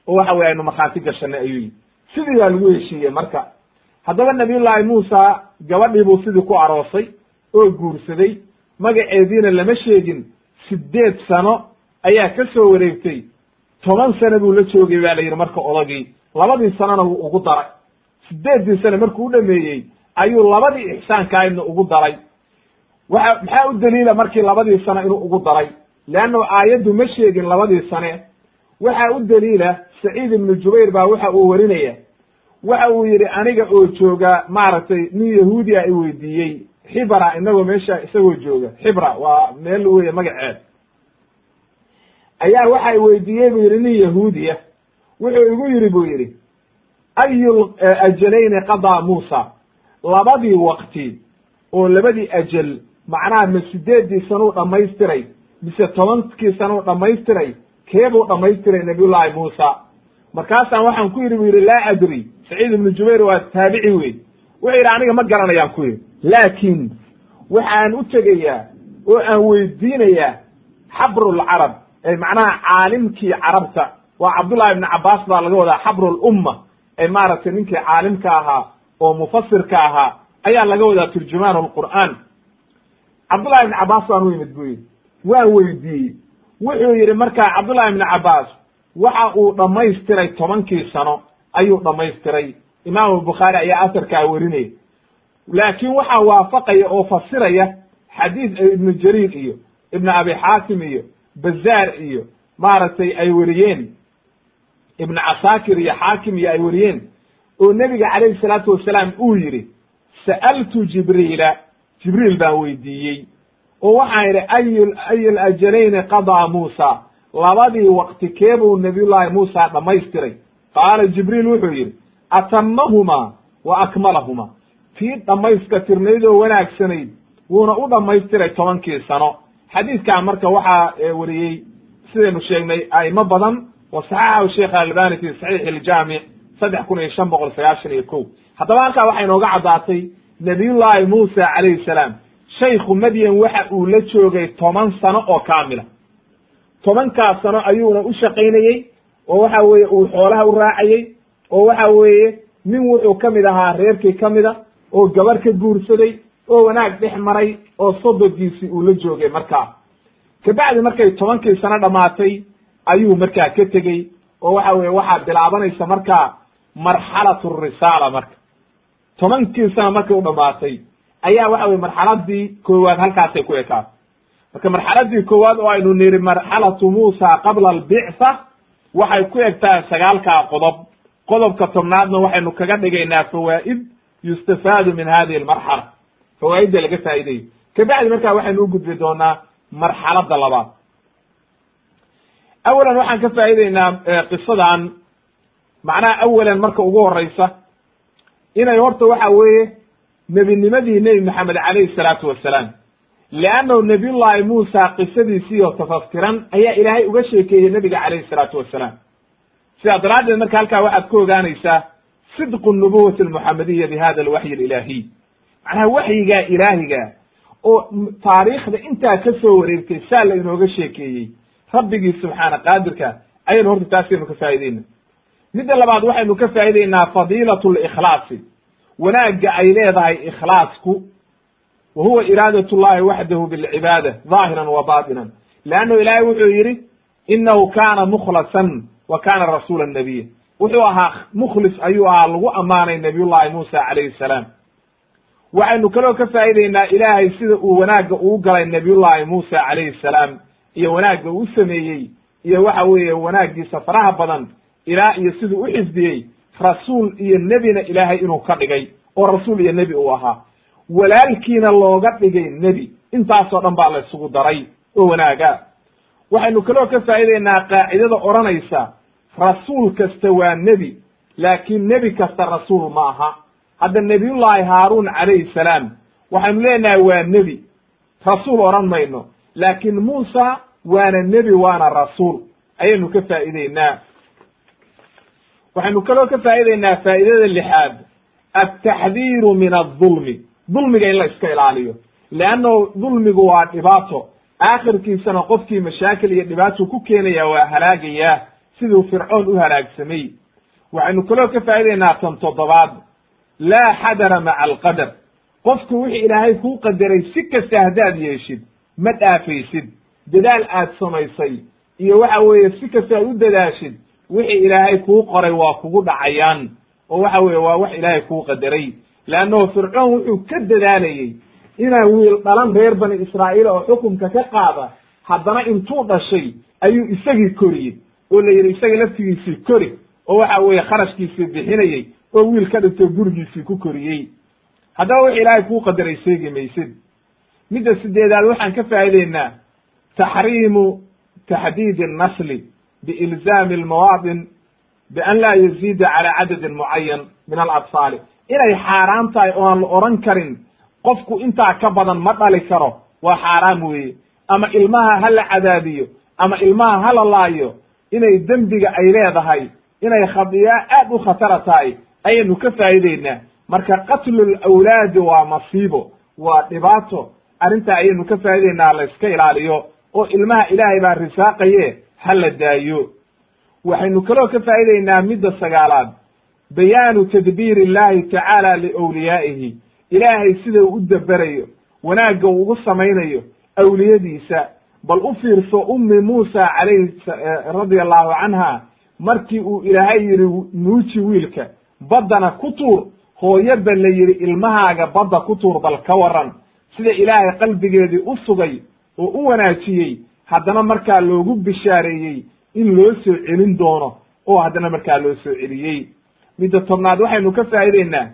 oo waxa weye aynu markhaanti gashanay ayuu yidhi. sidii baa lagu heshiiyey marka. haddaba nabiyullaahi muusa gabadhii buu sidii ku aroosay oo guursaday. magaceediina lama sheegin sideed sano ayaa ka soo wareegtay. Toban sano buu la joogay baa la yidhi marka odagii. Labadii sanona wuu ugu daray. Sideeddii sane markuu u dhameeyey ayuu labadii ixsaankaayadna ugu daray. Waxa maxaa u daliila markii labadii sano inuu ugu daray? Leanna aayaddu ma sheegin labadii sane. Waxa u daliila saciid ibnu jubayr baa waxa uu warinaya. Waxa uu yidhi aniga oo jooga maaragtay nin yahuudi a i weydiiyey xibra inagoo meesha isagoo jooga. Xibra waa meel weye magaceed. Ayaa waxa weydiiyey buu yidhi nin yahuudiya wuxuu igu yidhi buu yidhi ayu ajalayni qadaa muusa? Labadii waqti oo labadii ajal macnaha ma sideeddii sanuu dhammaystiray mise tobankii sanuu dhammaystiray keebuu dhammaystiray nabiyullaahi muusa? Markaasaan waxaan ku yidhi bu yidhi laa adri. Saciid ibnu jubayr waa taabici wey wuxuu yidhi aniga ma garanayaan ku yidhi laakiin waxaan u tegayaa oo aan weydiinayaa xabrulcarab ee macnaha caalimkii carabta. Waa cabdullahi ibni cabaas baa laga wadaa xabrulumma ee maaragtay ninkii caalimka ahaa oo mufasirka ahaa ayaa laga wadaa turjumaan lqur'aan cabdullahi ibni cabaas baan u yimid bu yidhi. Waan weydiiyey. Wuxuu yidhi markaa cabdullahi ibni cabaas waxa uu dhammaystiray tobankii sano ayuu dhammaystiray. Imaamu bukhaari ayaa asarkaa werinaya laakiin waxaa waafaqaya oo fasiraya xadiis ibnu jariir iyo ibnu abi xaakim iyo bazaar iyo maaragtay ay weriyeen ibnu casaakir iyo xaakim iyo ay weriyeen oo nebiga calayhi salaatu wasalaam uu yidhi sa'altu jibriila jibriil baan weydiiyey oo waxaan idhi ayu ayu lajalayni qadaa muusa? Labadii waqti keebuu nabiyullaahi muusa dhammaystiray. Qaala jibriil wuxuu yidhi atamahumaa wa akmalahuma tii dhammayska tirnaydoo wanaagsanayd wuuna u dhammaystiray tobankii sano. Xadiidkaa marka waxaa weriyey sidaynu sheegnay a'imo badan wa saxaxahu sheekh albani fi saxiix iljaamic saddex kun iyo shan boqol sagaashan iyo ko haddaba halkaa waxay inooga caddaatay nabiyullaahi muusa calayhi salaam shaykhu madyan waxa uu la joogay toban sano oo kaamila. Tobankaas sano ayuuna u shaqaynayey oo waxa weeye uu xoolaha u raacayey oo waxa weeye nin wuxuu ka mid ahaa reerkii ka mida oo gabar ka guursaday oo wanaag dhex maray oo sodogiisii uu la joogay markaa kabacdi markay tobankii sano dhammaatay ayuu markaa ka tegey oo waxa weye waxaa bilaabanaysa markaa marxalatu risaala marka. Tobankii sano markay u dhamaatay ayaa waxa weye marxaladii koowaad halkaasay ku ekaatay. Marka marxaladii koowaad oo aynu niri marxalatu muusa qabla albictha waxay ku egtahay sagaalkaa qodob. Qodobka tobnaadna waxaynu kaga dhigaynaa fawaa'id yustafaadu min hadihi almarxala fawaa'idda laga faa'idayo kabacdi markaa waxaynu u gudbi doonaa marxaladda labaad awalan waxaan ka faa'idaynaa qisadan macnaha awalan marka ugu horeysa inay horta waxa weeye nebinimadii nebi maxamed calayhi salaatu wasalaam leannahu nabiyullaahi muusa qisadiisii oo tafaftiran ayaa ilaahay uga sheekeeyey nebiga calayhi salaatu wasalaam sidaa daraaddeed marka halkaa waxaad ku ogaanaysaa sidqu nubuwati almuxamadiya bi hada alwaxyi alilaahiy macnaha waxyigaa ilaahiga oo taariikhda intaa ka soo wareegtay saa la inooga sheekeeyey rabbigii subxaana qaadirka ayaynu horta taasaynu ka faa'ideyna midda labaad waxaynu ka faa'ideynaa fadiilatu likhlaasi wanaagga ay leedahay ikhlaasku wa huwa iraadat llahi waxdahu bilcibaada dhaahiran wa baatinan leannahu ilaahay wuxuu yidhi inahu kaana mukhlasan wa kana rasuula nabiya wuxuu ahaa mukhlis ayuu ahaa lagu ammaanay nabiyullahi muusa calayhi salaam. Waxaynu kaloo ka faa'ideynaa ilaahay sida uu wanaagga uu galay nabiyullahi muusa calayhi salaam iyo wanaagga uu sameeyey iyo waxa weeye wanaaggiisa faraha badan ilaa iyo siduu u xifdiyey rasuul iyo nebina ilaahay inuu ka dhigay oo rasuul iyo nebi uu ahaa. Walaalkiina looga dhigay nebi. Intaasoo dhan baa la isugu daray oo wanaaga waxaynu kaloo ka faa'ideynaa qaacidada odhanaysa rasuul kasta waa nebi laakiin nebi kasta rasuul ma aha. Hadda nebiyullaahi haaruun calayhi salaam waxaynu leenahay waa nebi. Rasuul odhan mayno laakiin muusa waana nebi waana rasuul. Ayaynu ka faa'ideynaa waxaynu kaloo ka faa'ideynaa faa'idada lixaad. Altaxdiiru min adulmi dulmiga in la iska ilaaliyo. Leannahu dulmigu waa dhibaato. Aakhirkiisana qofkii mashaakil iyo dhibaato ku keenaya waa halaagayaa siduu fircoon u halaagsamay waxaynu kaloo ka faa'ideynaa tan toddobaad. Laa xadara maca alqadar. Qofku wixii ilaahay kuu qadaray si kasta haddaad yeeshid ma dhaafaysid. Dadaal aad samaysay iyo waxa weeye si kasta aad u dadaashid wixii ilaahay kuu qoray waa kugu dhacayaan. Oo waxa weeye waa wax ilaahay kuu qadaray. Leannahu fircoon wuxuu ka dadaalayey inaan wiil dhalan reer bani israa'iil oo xukunka ka qaada haddana intuu dhashay ayuu isagii koriyey oo la yidhi isaga laftigiisii kori oo waxa weeye kharashkiisii bixinayey oo wiil ka dhigtoo gurigiisii ku koriyey. Haddaba wix ilaahay kuu qadaray seegi maysid. Midda sideedaad waxaan ka faa'ideynaa taxriimu taxdiidi annasli biilzaami almawaadin bian laa yaziida calaa cadadin mucayan min alatfaali inay xaaraan tahay oo aan la odhan karin qofku intaa ka badan ma dhali karo waa xaaraam weeye. Ama ilmaha ha la cadaadiyo ama ilmaha ha la laayo inay dembiga ay leedahay inay khadiya aad u khatara tahay ayaynu ka faa'ideynaa marka qatlul awlaadi waa masiibo waa dhibaato. Arrintaa ayaynu ka faa'idaynaa la iska ilaaliyo oo ilmaha ilaahay baa risaaqaye ha la daayo. Waxaynu kaloo ka faa'idaynaa midda sagaalaad. Bayaanu tadbiir illahi tacaala liwliyaa'ihi ilaahay sida uu u daberayo wanaagga uu ugu samaynayo awliyadiisa bal u fiirso ummi muusa calayhi radia allahu canha markii uu ilaahay yidhi nuuji wiilka baddana ku tuur. Hooyaba la yidhi ilmahaaga badda ku tuur bal ka waran sida ilaahay qalbigeedii u sugay oo u wanaajiyey haddana markaa loogu bishaareeyey in loo soo celin doono oo haddana markaa loo soo celiyey. Midda tobnaad waxaynu ka faa'ideynaa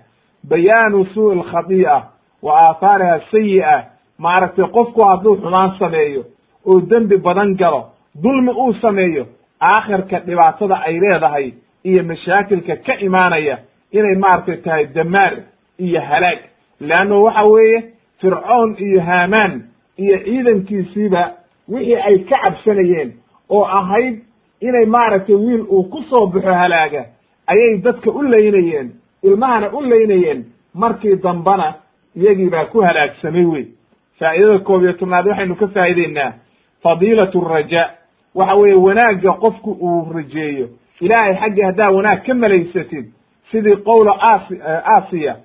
bayaanu suu'i alkhadii'a wa aahaariha sayi'a maaragtay qofku hadduu xumaan sameeyo oo dembi badan galo dulmi uu sameeyo aakhirka dhibaatada ay leedahay iyo mashaakilka ka imaanaya inay maaragtay tahay damaar iyo halaag. Leanno waxa weeye fircoon iyo haamaan iyo ciidankiisiiba wixii ay ka cabsanayeen oo ahayd inay maaragtay wiil uu ku soo baxo halaaga ayay dadka u laynayeen ilmahana u laynayeen markii dambana iyagii baa ku halaagsamay wey faa'idada koob iyo tobnaad waxaynu ka faa'ideynaa fadiilatu raja. Waxa weeye wanaagga qofku uu rajeeyo. Ilaahay xaggii haddaa wanaag ka malaysatid sidii qowla as aasiya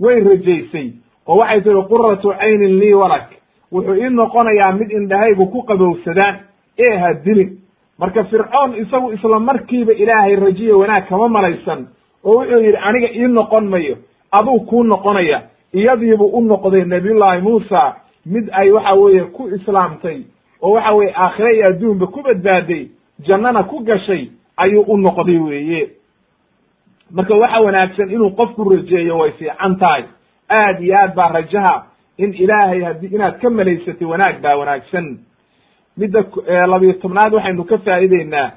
way rajaysay oo waxay tihi quratu caynin lii walak wuxuu ii noqonayaa mid indhahaygu ku qabowsadaan ee ha dilin. Marka fircoon isagu isla markiiba ilaahay rajiya wanaag kama malaysan oo wuxuu yidhi aniga ii noqon mayo aduu kuu noqonaya. Iyadiibuu u noqday nabiyullaahi muusa mid ay waxa weeye ku islaamtay oo waxa weye aakhire iyo adduunba ku badbaaday jannana ku gashay ayuu u noqday weeye. Marka waxa wanaagsan inuu qofku rajeeyo way fiican tahay. Aad iyo aad baa rajaha in ilaahay haddii inaad ka malaysatay wanaag baa wanaagsan. Midda labiyo tobnaad waxaynu ka faa'ideynaa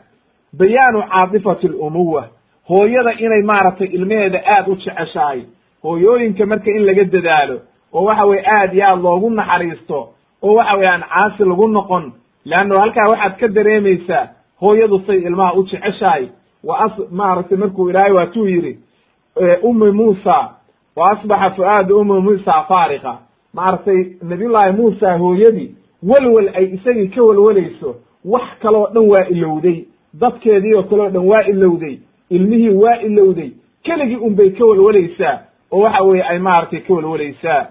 bayaanu caatifati alumuwa hooyada inay maaragtay ilmaheeda aad u jeceshahay. Hooyooyinka marka in laga dadaalo oo waxa weye aad iyo aad loogu naxariisto oo waxa weye caasi lagu noqon leanno halkaa waxaad ka dareemaysaa hooyadu say ilmaha u jeceshahay. Wa as maaragtay markuu ilaahay waatuu yidhi ummi muusa wa asbaxa fu'aadu ummi muusa faariqa. Maaragtay nabiyullaahi muusa hooyadii welwel ay isagii ka welwelayso wax kaloo dhan waa ilowday. Dadkeedii oo kaleo dhan waa ilowday. Ilmihii waa ilowday. Keligii un bay ka welwelaysaa oo waxa weeye ay maaragtay ka welwelaysaa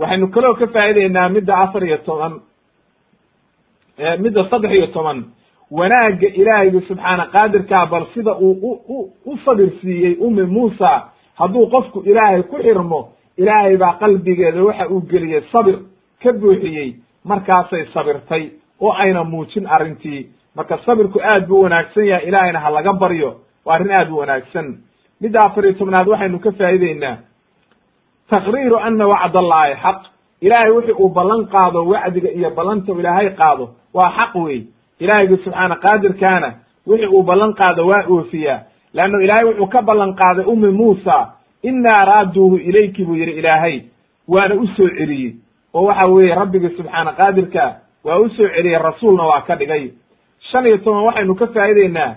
waxaynu kaloo ka faa'ideynaa midda afar iyo toban midda saddex iyo toban. Wanaagga ilaahayga subxaana qaadirkaa bal sida uu u u sabir siiyey ummi muusa hadduu qofku ilaahay ku xirmo ilaahay baa qalbigeeda waxa uu geliyey sabir ka buuxiyey markaasay sabirtay oo ayna muujin arrintii. Marka sabirku aad buu wanaagsan yahay ilaahayna ha laga baryo waa arrin aad u wanaagsan. Midda afar iyo tobnaad waxaynu ka faa'ideynaa taqriiru ana wacd allaahi xaq ilaahay wixii uu ballan qaado wacdiga iyo ballanta ilaahay qaado waa xaq wey ilaahaygu subxaana qaadirkaana wixii uu ballan qaado waa oofiyaa leanno ilaahay wuxuu ka ballan qaaday ummi muusa innaa raaduuhu ilayki buu yidhi ilaahay waana u soo celiyey oo waxa weeye rabbigii subxaana qaadirka waa u soo celiyey rasuulna waa ka dhigay shan iyo toban waxaynu ka faa'ideynaa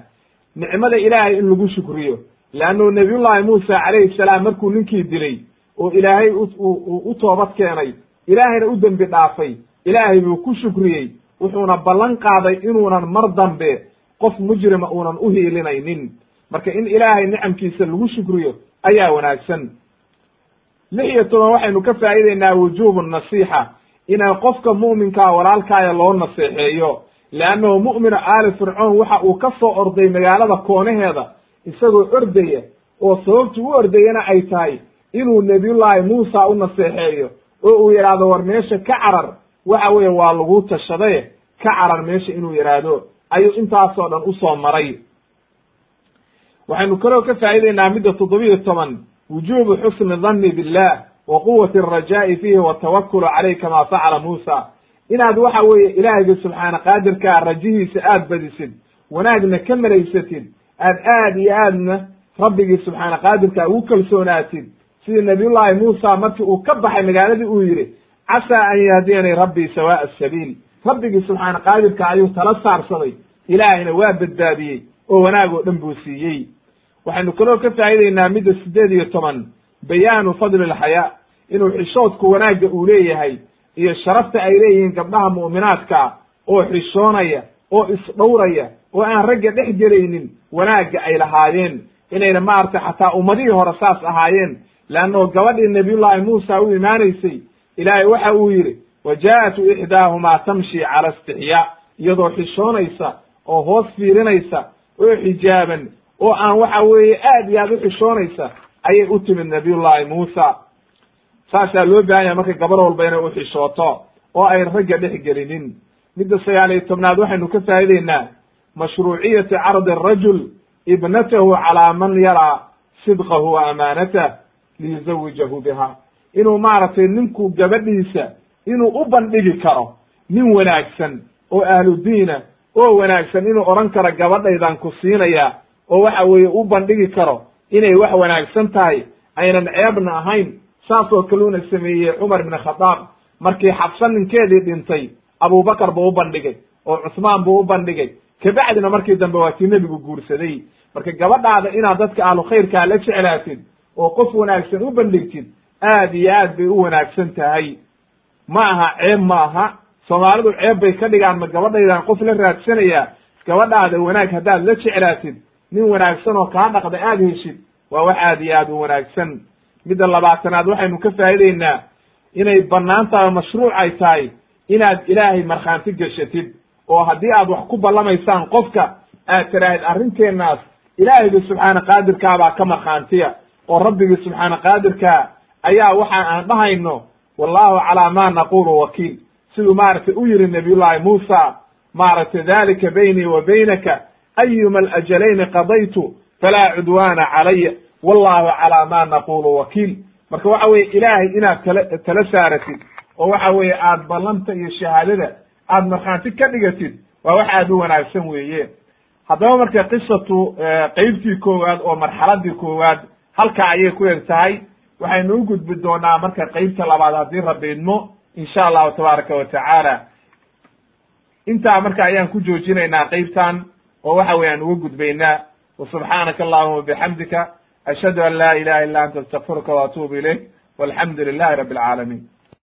nicmada ilaahay in lagu shukriyo leannu nabiyullaahi muusa calayhi salaam markuu ninkii dilay oo ilaahay u toobad keenay. Ilaahayna u dembi dhaafay. Ilaahay buu ku shukriyey. Wuxuuna ballan qaaday inuunan mar dambe qof mujrima uunan u hiilinaynin. Marka in ilaahay nicamkiisa lagu shukriyo ayaa wanaagsan. Lix iyo toban waxaynu ka faa'ideynaa wujuubu nasiixa. Inay qofka mu'minkaa walaalkaaya loo naseexeeyo. Leannahu mu'minu aali fircoon waxa uu ka soo orday magaalada koonaheeda. Isagoo ordaya oo sababtu u ordayana ay tahay inuu nebiyullaahi muusa u naseexeeyo oo uu yidhaahdo war meesha ka carar. Waxa weeye waa lagu tashadaye ka carar meesha inuu yidhaahdo. Ayuu intaasoo dhan u soo maray. Waxaynu kaloo ka faa'ideynaa midda toddobiyo toban. Wujuubu xusni danni billah wa quwati alrajaa'i fiihi watawakulu caleyh kama facala muusa. Inaad waxa weeye ilaahayga subxaana qaadirkaa rajihiisa aad badisid wanaagna ka malaysatid aad aad iyo aadna rabbigii subxaana qaadirkaa ugu kalsoonaatid sidii nabiyullaahi muusa markii uu ka baxay magaaladii uu yidhi casaa an yahdiyanii rabbii sawaa'a asabiil rabbigii subxaana qaadirka ayuu tala saarsaday. Ilaahayna waa badbaadiyey oo wanaag oo dhan buu siiyey. Waxaynu kaloo ka faa'ideynaa midda siddeed iyo toban. Bayaanu fadli alxayaa inuu xishoodku wanaagga uu leeyahay iyo sharafta ay leeyihiin gabdhaha mu'minaadkaa oo xishoonaya oo isdhowraya oo aan ragga dhex gelaynin wanaagga ay lahaayeen. Inayna maaragtay xataa ummadihii hore saas ahaayeen leannao gabadhii nabiyullaahi muusa u imaanaysay ilaahay waxa uu yidhi wa jaa'atu ixdaahumaa tamshi cala istixyaa iyadoo xishoonaysa oo hoos fiirinaysa oo xijaaban oo aan waxa weeye aad iyo aad u xishoonaysa ayay u timid nabiyullaahi muusa saasaa loo baahan yahay marka gabar walba inay uxishooto oo ay ragga dhex gelinin midda sagaal iyo tobnaad waxaynu ka faa'ideynaa mashruuciyati cardi arajul ibnatahu calaa man yaraa sidqahu wa amaanatah liyuzawijahu biha. Inuu maaragtay ninku gabadhiisa inuu u bandhigi karo nin wanaagsan oo ahlu diina oo wanaagsan inuu odhan karo gabadhaydaan ku siinaya oo waxa weeye u bandhigi karo inay wax wanaagsan tahay aynan ceebna ahayn saasoo kaluuna sameeyey cumar ibn khadaab markii xabsa ninkeedii dhintay abubakar buu u bandhigay oo cusmaan buu u bandhigay. Kabacdina markii dambe waa tii nebigu guursaday. Marka gabadhaada inaad dadka ahlu khayrkaa la jeclaatid oo qof wanaagsan u bandhigtid aad iyo aad bay u wanaagsan tahay. Ma aha ceeb ma aha. Soomaalidu ceeb bay ka dhigaan ma gabadhaydaan qof la raadsanayaa. Gabadhaada wanaag haddaad la jeclaatid nin wanaagsan oo kaa dhaqda aad heshid waa wax aad iyo aad u wanaagsan. Midda labaatanaad waxaynu ka faa'ideynaa inay bannaan mashruuc ay tahay inaad ilaahay markhaanti geshatid oo haddii aad wax ku ballamaysaan qofka aad tiraahid arrinteennaas ilaahayga subxaana qaadirkaabaa ka markhaantiya oo rabbigii subxaana qaadirkaa ayaa waxa aan dhahayno wallahu calaa ma naqulu wakiil. Siduu maaragtay u yihi nabiyullaahi muusa maaragtay dalika baynii wa baynaka ayuma alajalayni qadaytu falaa cudwaana calaya wallahu calaa ma naqulu wakiil. Marka waxa weye ilaahay inaad tala tala saaratid oo waxa weeye aad ballanta iyo shahaadada aad markhaanti ka dhigatid waa wax aad u wanaagsan weeye haddaba marka qisatu qeybtii koowaad oo marxaladii koowaad halkaa ayay ku eg tahay waxaynu u gudbi doonaa marka qeybta labaad haddii rabbi idmo insha allahu tabaaraka wa tacaala. Intaa marka ayaan ku joojinaynaa qeybtan oo waxa weye aan uga gudbaynaa. Wa subxaanaka allahuma bixamdika ashhadu an laa ilaha illa anta astaqfiruka wa ilayk walxamdu lilahi rabbi alcaalamiin